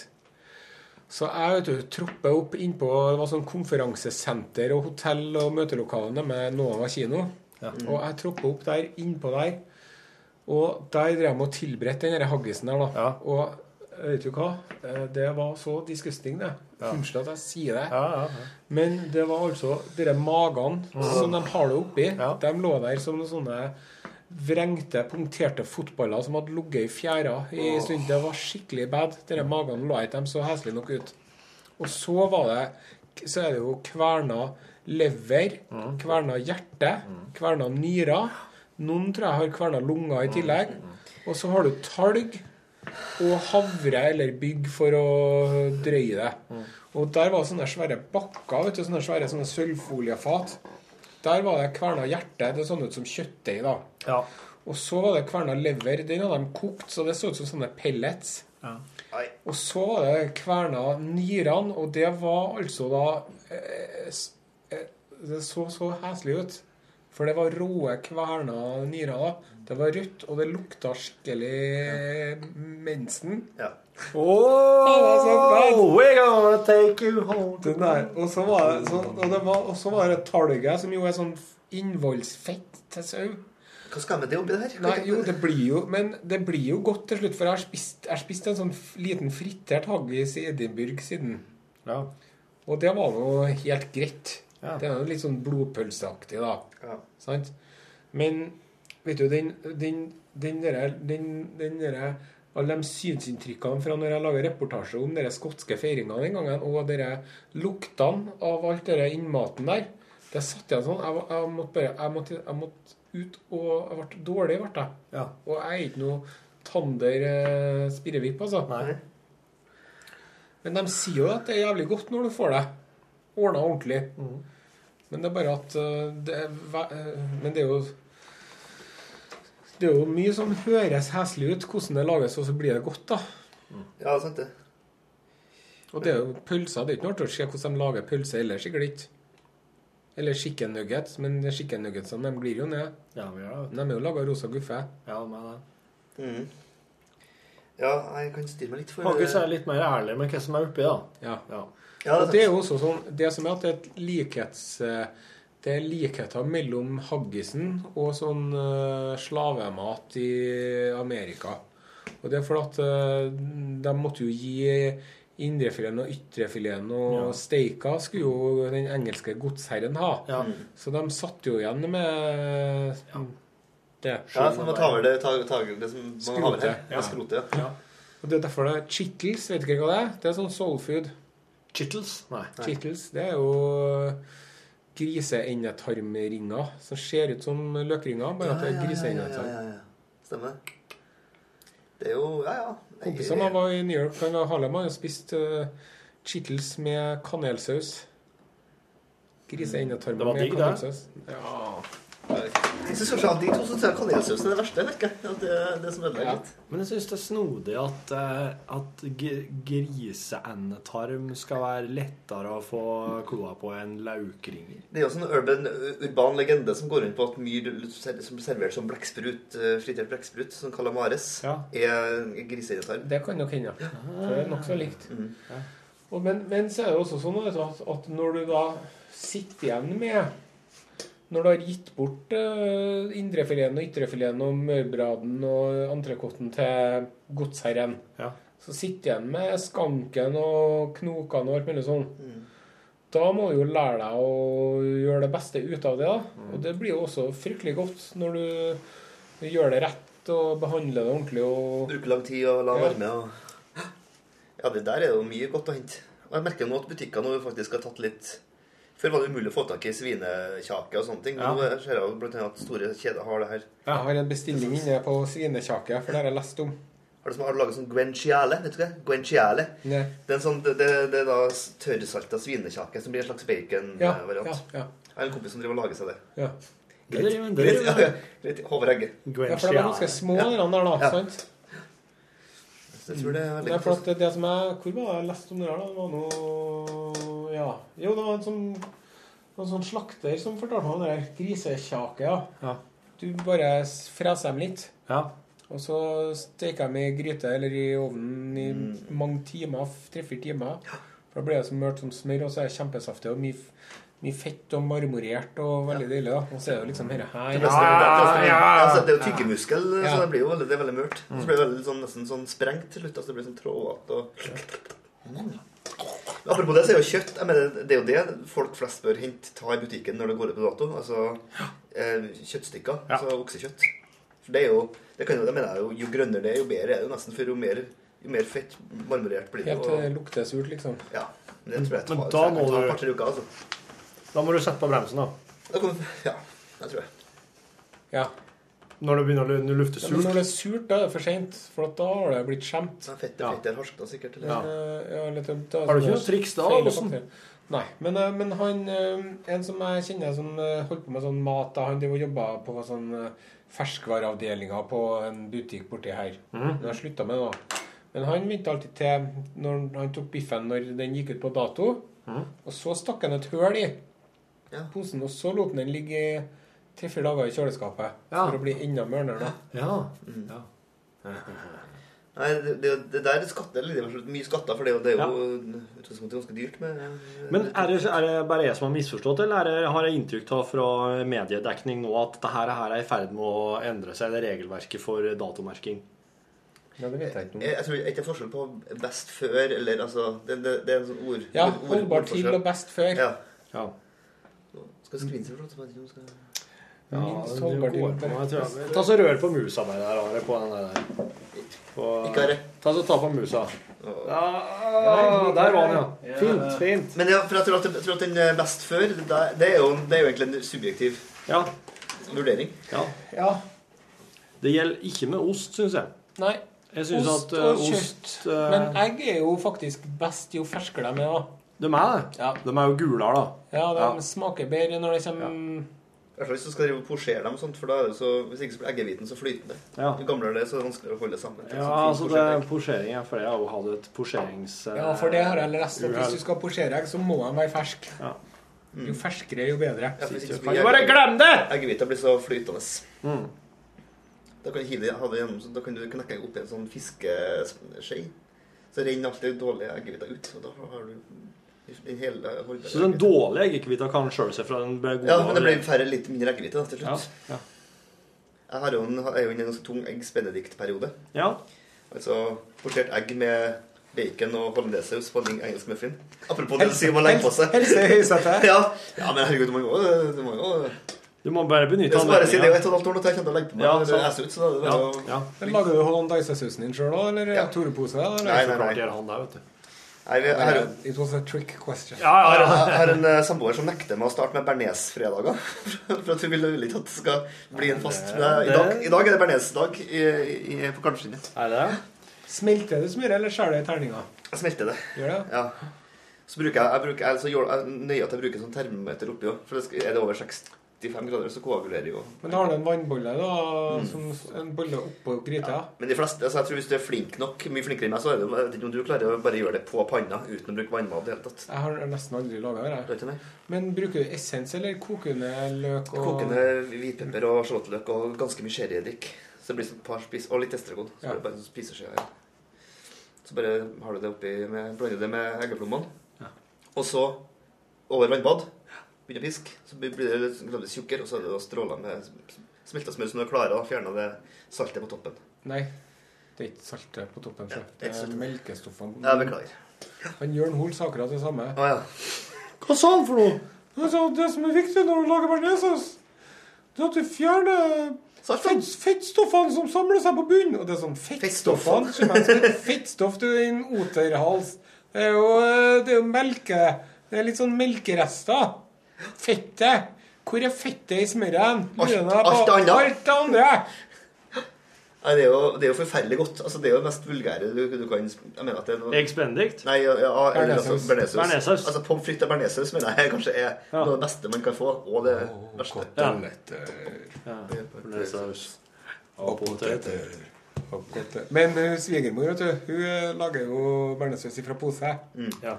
Så jeg vet du, troppet opp innpå Det var sånn konferansesenter og hotell og møtelokalene med Nova kino. Og jeg tropper opp der, innpå der. Og der drev de og tilberedte den haggisen der, da. Ja. Og vet du hva? Eh, Det var så disgusting, det. Unnskyld at jeg sier det. Ja, ja, ja. Men det var altså de magene som de har det oppi. Ja. De lå der som noen sånne vrengte, punkterte fotballer som hadde ligget i fjæra i en stund. Det var skikkelig bad. De magene lå ikke dem så heslige nok ut. Og så var det Så er det jo kverna lever, kverna hjerte, kverna nyrer. Noen tror jeg har kverna lunger i tillegg. Og så har du talg og havre eller bygg for å drøye det. Og der var sånne svære bakker, vet du, sånne svære sånne sølvfoliefat. Der var det kverna hjerte. Det så ut som kjøttdeig, da. ja. Og så var det kverna lever. Den hadde de kokt, så det så ut som sånne pellets. Ja. Og så var det kverna nyrene, og det var altså da eh, Det så så heslig ut. For det var råe kverna nyrer. da. Det var rødt, og det lukta skikkelig mensen. Ja. Oh, we're gonna take you home der. Og så var det, så, og det var, og så var det talget, som jo er sånn innvollsfett til sau. Hva skal med det oppi der? Nei, jo, det blir jo Men det blir jo godt til slutt, for jeg har spist, jeg har spist en sånn liten fritert haggis i Edinburgh siden. Ja. Og det var jo helt greit. Ja. Det er jo litt sånn blodpølseaktig, da. Ja. Sant? Men vet du, den, den, den derre den alle de synsinntrykkene fra når jeg lager reportasje om de skotske feiringene den gangen, og de luktene av alt den innmaten der, det satt igjen sånn. Jeg, jeg, måtte bare, jeg, måtte, jeg måtte ut, og jeg ble dårlig. ble jeg. Ja. Og jeg er ikke noe tander eh, spirrevipp, altså. Nei. Men de sier jo at det er jævlig godt når du får det ordna ordentlig. Men det er bare at eh, det er, eh, Men det er jo Det er jo mye som høres heslig ut, hvordan det lages, og så blir det godt, da. Ja, sant det. Og det er jo pølser. Det er ikke noe artig å se hvordan de lager pølse ellers, sikkert ikke. Eller chicken nuggets, men chicken nuggetsene de glir jo ned. Ja, vi gjør det. De er jo laga rosa guffe. Ja, med det. Mm. Ja, jeg kan stille meg litt for Haggis er litt mer ærlig med hva som er oppi, da. Ja. Ja. Ja, Og det det er jo også sånn Det som er at det er et likhets... eh, Det er likheter mellom haggisen og sånn eh, slavemat i Amerika. Og det er fordi at eh, de måtte jo gi indrefileten og ytrefileten og Ja. steika skulle jo den engelske godsherren ha. Ja. Så de satt jo igjen med det. Ja, så man tar ta det, tar, tar det som man har her. ja. Ja, skrotet. Ja. Og det er derfor det er chittles. Vet ikke hva det er? Det er sånn soul food. Chittles? Nei. Chittles, det er jo griseendetarmringer som ser ut som løkringer, bare at det er ja, ja, ja, ja. Stemmer. Det er jo Ja, ja. Kompisene mine var i New York, han gang. Harlem har jo spist uh, chittles med kanelsaus. Griseendetarmer med Det var med digg, det. kanelsaus. Ja. Jeg synes kanskje av de to så tror jeg kanelsausen er det verste. vet ikke At det det som ødelegger Ja. Men jeg syns det er snodig at, eh, at g- griseendetarm skal være lettere å få kloa på enn laukringer. Det er jo en urban, urban legende som går rundt på at myr som blir servert som blekksprut, eh, fritert blekksprut, som calamares, Ja. er griseendetarm. Det kan nok hende. For det er nokså likt. Mhm. Og men, men så er det også sånn at, at når du da sitter igjen med Når du har gitt bort uh, indrefileten og ytrefileten og mørbraden og entrecôten til godsherren, Ja. så sitter igjen med skanken og knokene og alt mulig sånn. Da må du jo lære deg å gjøre det beste ut av det. da. Og det blir jo også fryktelig godt når du gjør det rett og behandler det ordentlig. og Bruker lang tid og la Ja. varme. Og... Ja, det der er jo mye godt å hente. Og jeg merker nå at butikkene faktisk har tatt litt Før var det umulig å få tak i svinekjake og sånne ting. Ja. Nå ser jeg blant annet at store kjeder har det her. Jeg har en bestilling inne på svinekjake, for det har jeg lest om. Har du, har du laget sånn guenciale? Vet du hva? Guenciale. Nei. Det er, en sånn, det, det, det er da tørrsalta svinekjake som blir en slags bacon-variant. ja, ja, Jeg har en kompis som driver og lager seg det. ja. Det det greit. Håvard Egge. ja, for de er ganske små, de der, da. Ja. sant? Så jeg tror det er Det veldig for at det, det som jeg Hvor var det jeg leste om det da? Det var noe Ja. Jo, det var en sånn, en sånn slakter som fortalte meg om det der grisekjake. Ja. Ja. Du bare freser dem litt, Ja. og så steker dem i gryte eller i ovnen i mange timer. Tre-fire timer. For da blir det så mørt som smør, og så er det kjempesaftig og mye, mye fett og marmorert og veldig deilig. Og så er det jo liksom dette her. Er det er- ja, altså, det er jo tyggemuskel, Ja. så det blir jo veldig, det er veldig mørt. Mm. så blir det veldig sånn, nesten sånn sprengt til slutt. Altså det blir sånn trådete og Mm. Apropos det, så er jo kjøtt jeg mener, Det er jo det folk flest bør hente ta i butikken når det går ut på dato. Altså eh, kjøttstykker. Ja. Altså oksekjøtt. For det er jo det kan jo, det mener jeg jo, Jo grønnere det er, jo bedre er det jo nesten. For jo mer, jo mer fett marmorert blir det. Helt til det lukter surt, liksom. ja, men det tror jeg Men da må jeg tar, du- uker. altså. Da må du sette på bremsen, da. Da kommer, ja, jeg tror jeg. Ja. Når det begynner å lufte lufte Ja, surt. når det er surt, da er det for seint. For at da har det blitt skjemt. Fett, fettet Ja. fettet harsk, da sikkert. Eller? Ja. Ja, litt, da, Har du ikke noe triks da? Nei. Men, eh, men han eh, En som jeg kjenner som eh, holdt på med sånn mat da, Han jobba på sånn ferskvareavdelinga på en butikk borti her. Mhm. har jeg slutta med det nå. Men han vente alltid til når han tok biffen når den gikk ut på dato. Mm. Og så stakk han et høl i Ja. posen, og så lot han den ligge i tre-fire dager i kjøleskapet Ja. for å bli enda mørnere. da. Ja. Mm. ja. Nei, det, det, det der er skatter, eller det er mye skatter, for det, er jo- det er jo i ganske dyrt. Med, Men er det, er det bare jeg som har misforstått, eller er det, har jeg inntrykk av fra mediedekning nå at det her, her er i ferd med å endre seg, det regelverket for datomerking? Ja, det vet jeg ikke. om. jeg, jeg tror ikke det er forskjell på best før, eller altså Det, det, det er en sånn ord... Ja, ord- ord- holdbar til og best før. Ja. Ja. Skal skrive seg for noe, så vet jeg ikke om jeg skal... Minst det går på meg, tror jeg. Ta så rør på musa mi der, Are, på den der. På, Ta så ta på musa. Ja, der var den, ja. Fint, fint. Men ja, for jeg tror at, jeg tror at den er best før. Det, er jo, det er jo egentlig en subjektiv Ja. vurdering. ja. Ja. Det gjelder ikke med ost, syns jeg. Nei. Jeg synes Ost at og eh, kjøtt. ost uh, Men egg er jo faktisk best jo ferskere de er. da. De er det. Ja. De er jo gulere, da. Ja, de Ja. smaker bedre når det kommer I hvert fall hvis du skal drive og posjere dem, sånt, for da er det så, hvis ikke så blir eggehviten så flytende. Ja. Jo gamlere det er, så er det vanskeligere å holde sammen. Ja, altså fint det er posjering, ja, for jeg har jo hatt et posjerings... eh, Ja, for det har jeg lest. at. Hvis du skal posjere egg, så må de være ferske. Ja. Jo ferskere, jo bedre. Ja, ikke Kan du bare glem det?! Eggehvita blir så flytende. Mm. Da kan du hive ha det gjennom, så da kan du knekke oppi en sånn fiskeskje. Så renner alt det dårlige eggehvita ut, og da har du den hele Så den dårlige eggehvita kan skjøle seg fra den gode Ja, men det blir færre litt mindre eggehvite til slutt. Ja. Jeg har jo en, er jo inne i en ganske tung eggs benedict-periode. ja. Altså portert egg med bacon og hollandesaus på en engelsk muffin. Apropos det du sier om å legge på seg. Helse i høysetet. Ja. ja, men herregud, du må jo, du må jo Du må bare benytte skal bare si det er et og et halvt år til jeg kommer til å legge på meg Ja, det sant. er ut, så da er det Ja, ja. Lager du hollandaisesausen din sjøl òg, eller Ja. Tore-pose? Nei, eller? nei, Så klart nei. gjør han det, vet du. Nei, vi, har, It was a trick question. Ja, ja, ja. jeg har en eh, samboer som nekter meg å starte med bearnés-fredager. For at hun vil ikke at det skal bli en fast I dag, i dag er det bearnés-dag i, i, på Kalvskinnet. Er det det? Smelter du smøret, eller skjærer du i terninga? Jeg smelter det. Gjør det? Ja. Så bruker jeg, jeg, bruker, jeg, så jeg nøye at jeg bruker sånn termometer oppi òg. For det skal, er det over 65 grader, så koagulerer jo Men har du en vannbolle, da, som en bolle oppå gryta? Men de fleste, altså jeg tror hvis du er flink nok, mye flinkere enn meg, så er det jeg vet om du klarer å bare gjøre det på panna uten å bruke vannbad i det hele tatt. Jeg har nesten aldri laga det. Men bruker du essens eller kokende løk? Og... Kokende hvitpepper og sjalottløk og ganske mye sherryeddik. Så det blir sånn et par spis Og litt estragon. Så Ja. blir det bare en spiseskje her. Så bare har du det oppi med, blander det med eggeplommene. Og så over vannbad. Begynner å piske. Så blir det litt gradvis tjukkere, og så er det da stråler med smelta smør, så når du klarer å fjerne det saltet på toppen. Nei, det er ikke saltet på toppen. sjef. det er er melkestoffene. Ja, beklager. Han Jørn Hoel sa akkurat det samme. Å ja. Hva sa han for noe? Han sa det som er viktig når du lager bearnéssaus, er at du fjerner fett, fettstoffene som samler seg på bunnen. Og det er sånn fettstoffene Fettstoff, du en oterhals. Det er jo, eh, det er jo melke Det er litt sånn melkerester. Fettet. Hvor er fettet i smøret? Alt- alt det andre. Alt det andre. Nei, det er, jo, det er jo forferdelig godt. Altså, det er jo det mest vulgære du, du kan Jeg mener at det er noe Eggs benedict? Nei, ja, ja, bernesaus. altså. Bearnéssaus. Altså, Pommes frites og bearnéssaus mener jeg kanskje er Ja. noe av det beste man kan få, og det verste. Koteletter Ja. Bearnéssaus. og poteter. Men uh, svigermor, vet du, hun eh, lager jo bearnéssaus fra pose. Ja.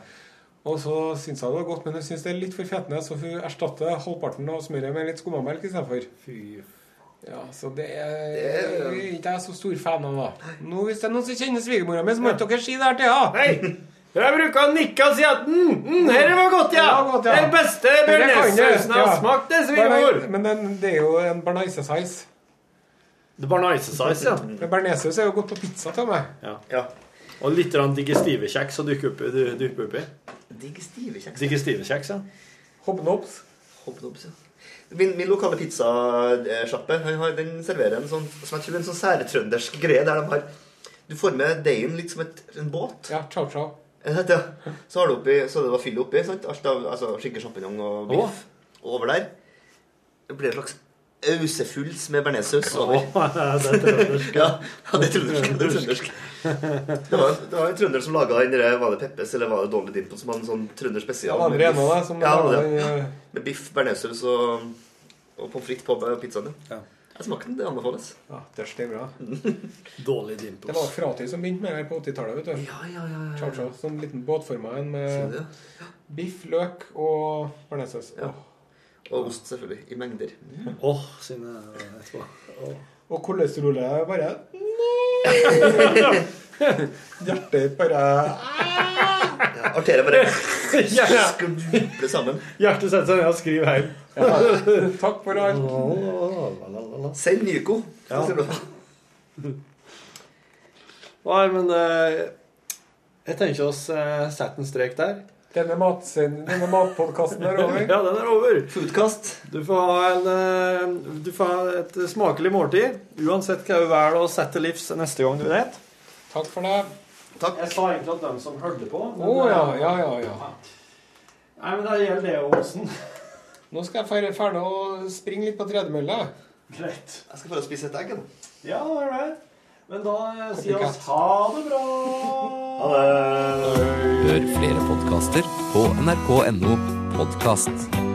Og så syns hun det var godt, men hun syns det er litt for fetende, så hun erstatter halvparten av smøret med litt skummamelk istedenfor. Fy Ja, så det er, Det er- ikke jeg så stor fan av, da. Nå, hvis det er noen som kjenner svigermora mi, så må ikke dere si det her til henne. Jeg bruker å nikke og si at mm, mm, her var godt, ja! Det var godt, ja. Den beste bearnéssausen jeg har smakt, det, svigermor! Men den, det er jo en bearnaisesaus. Size, ja. Bearnéssaus er jo godt på pizza til meg. Ja. Ja. Og litt digestivekjeks å dykke opp, du- dyppe oppi. Digestive kjeks. Digestivekjeks, ja. Hobnobs. Hobnobs, ja. Min, min lokale pizzasjappe han den serverer en sånn som jeg tror en sånn særtrøndersk greie der de har Du får med deigen litt som et, en båt. Ja, ciao, ciao. Det? Så har du oppi, så det var fyll oppi. sant? Alt av altså, skinke, sjampinjong og biff. Og over der det blir det et slags ausefulls med bearnéssaus over. ja, det er trøndersk. Ja, ja, det er trøndersk. Det, det, var, det var en trønder som laga den der, Var det Peppes eller var det Dolly Dimple som hadde en sånn trønder Ja, spesial? det er biff. Rena, det, som Ja, det. eh, Med biff, bearnéssaus og, og pommes frites på pizzaen. Ja. Jeg smakte den. Det anbefales. Ja, det er bra. Det dimples. var Fratid som begynte med det her på 80-tallet. vet du. Ja, ja, ja. Ciao, ciao. Sånn liten båtforma en med det? biff, løk og bearnéssaus. Ja. Og ost, selvfølgelig. I mengder. Åh, sine etterpå. Åh. Og kolesterolet bare bare Hjertet bare Ja, Arteriet bare Ja. sammen. Hjertet setter seg ned og skriver heim. Takk for alt. Send Nyko. Ja. Nei, men eh, jeg tenker oss eh, sette en strek der. Denne, denne matpodkasten er over. Ja, den er over. Foodkast. Du får ha, en, eh, du får ha et smakelig måltid, uansett hva du velger å sette til livs neste gang du vet. Takk for det. Takk. Jeg sa egentlig at dem som hørte på Å ja, ja, ja, ja. Nei, men det gjelder det, Åsen. Nå skal jeg ferdig ferdig å springe litt på tredemølla. Greit. Jeg skal få spise et egg. da. Ja, det er det. Men da eh, sier vi oss ha det bra. Ha det. Hør flere podkaster på nrk.no podkast.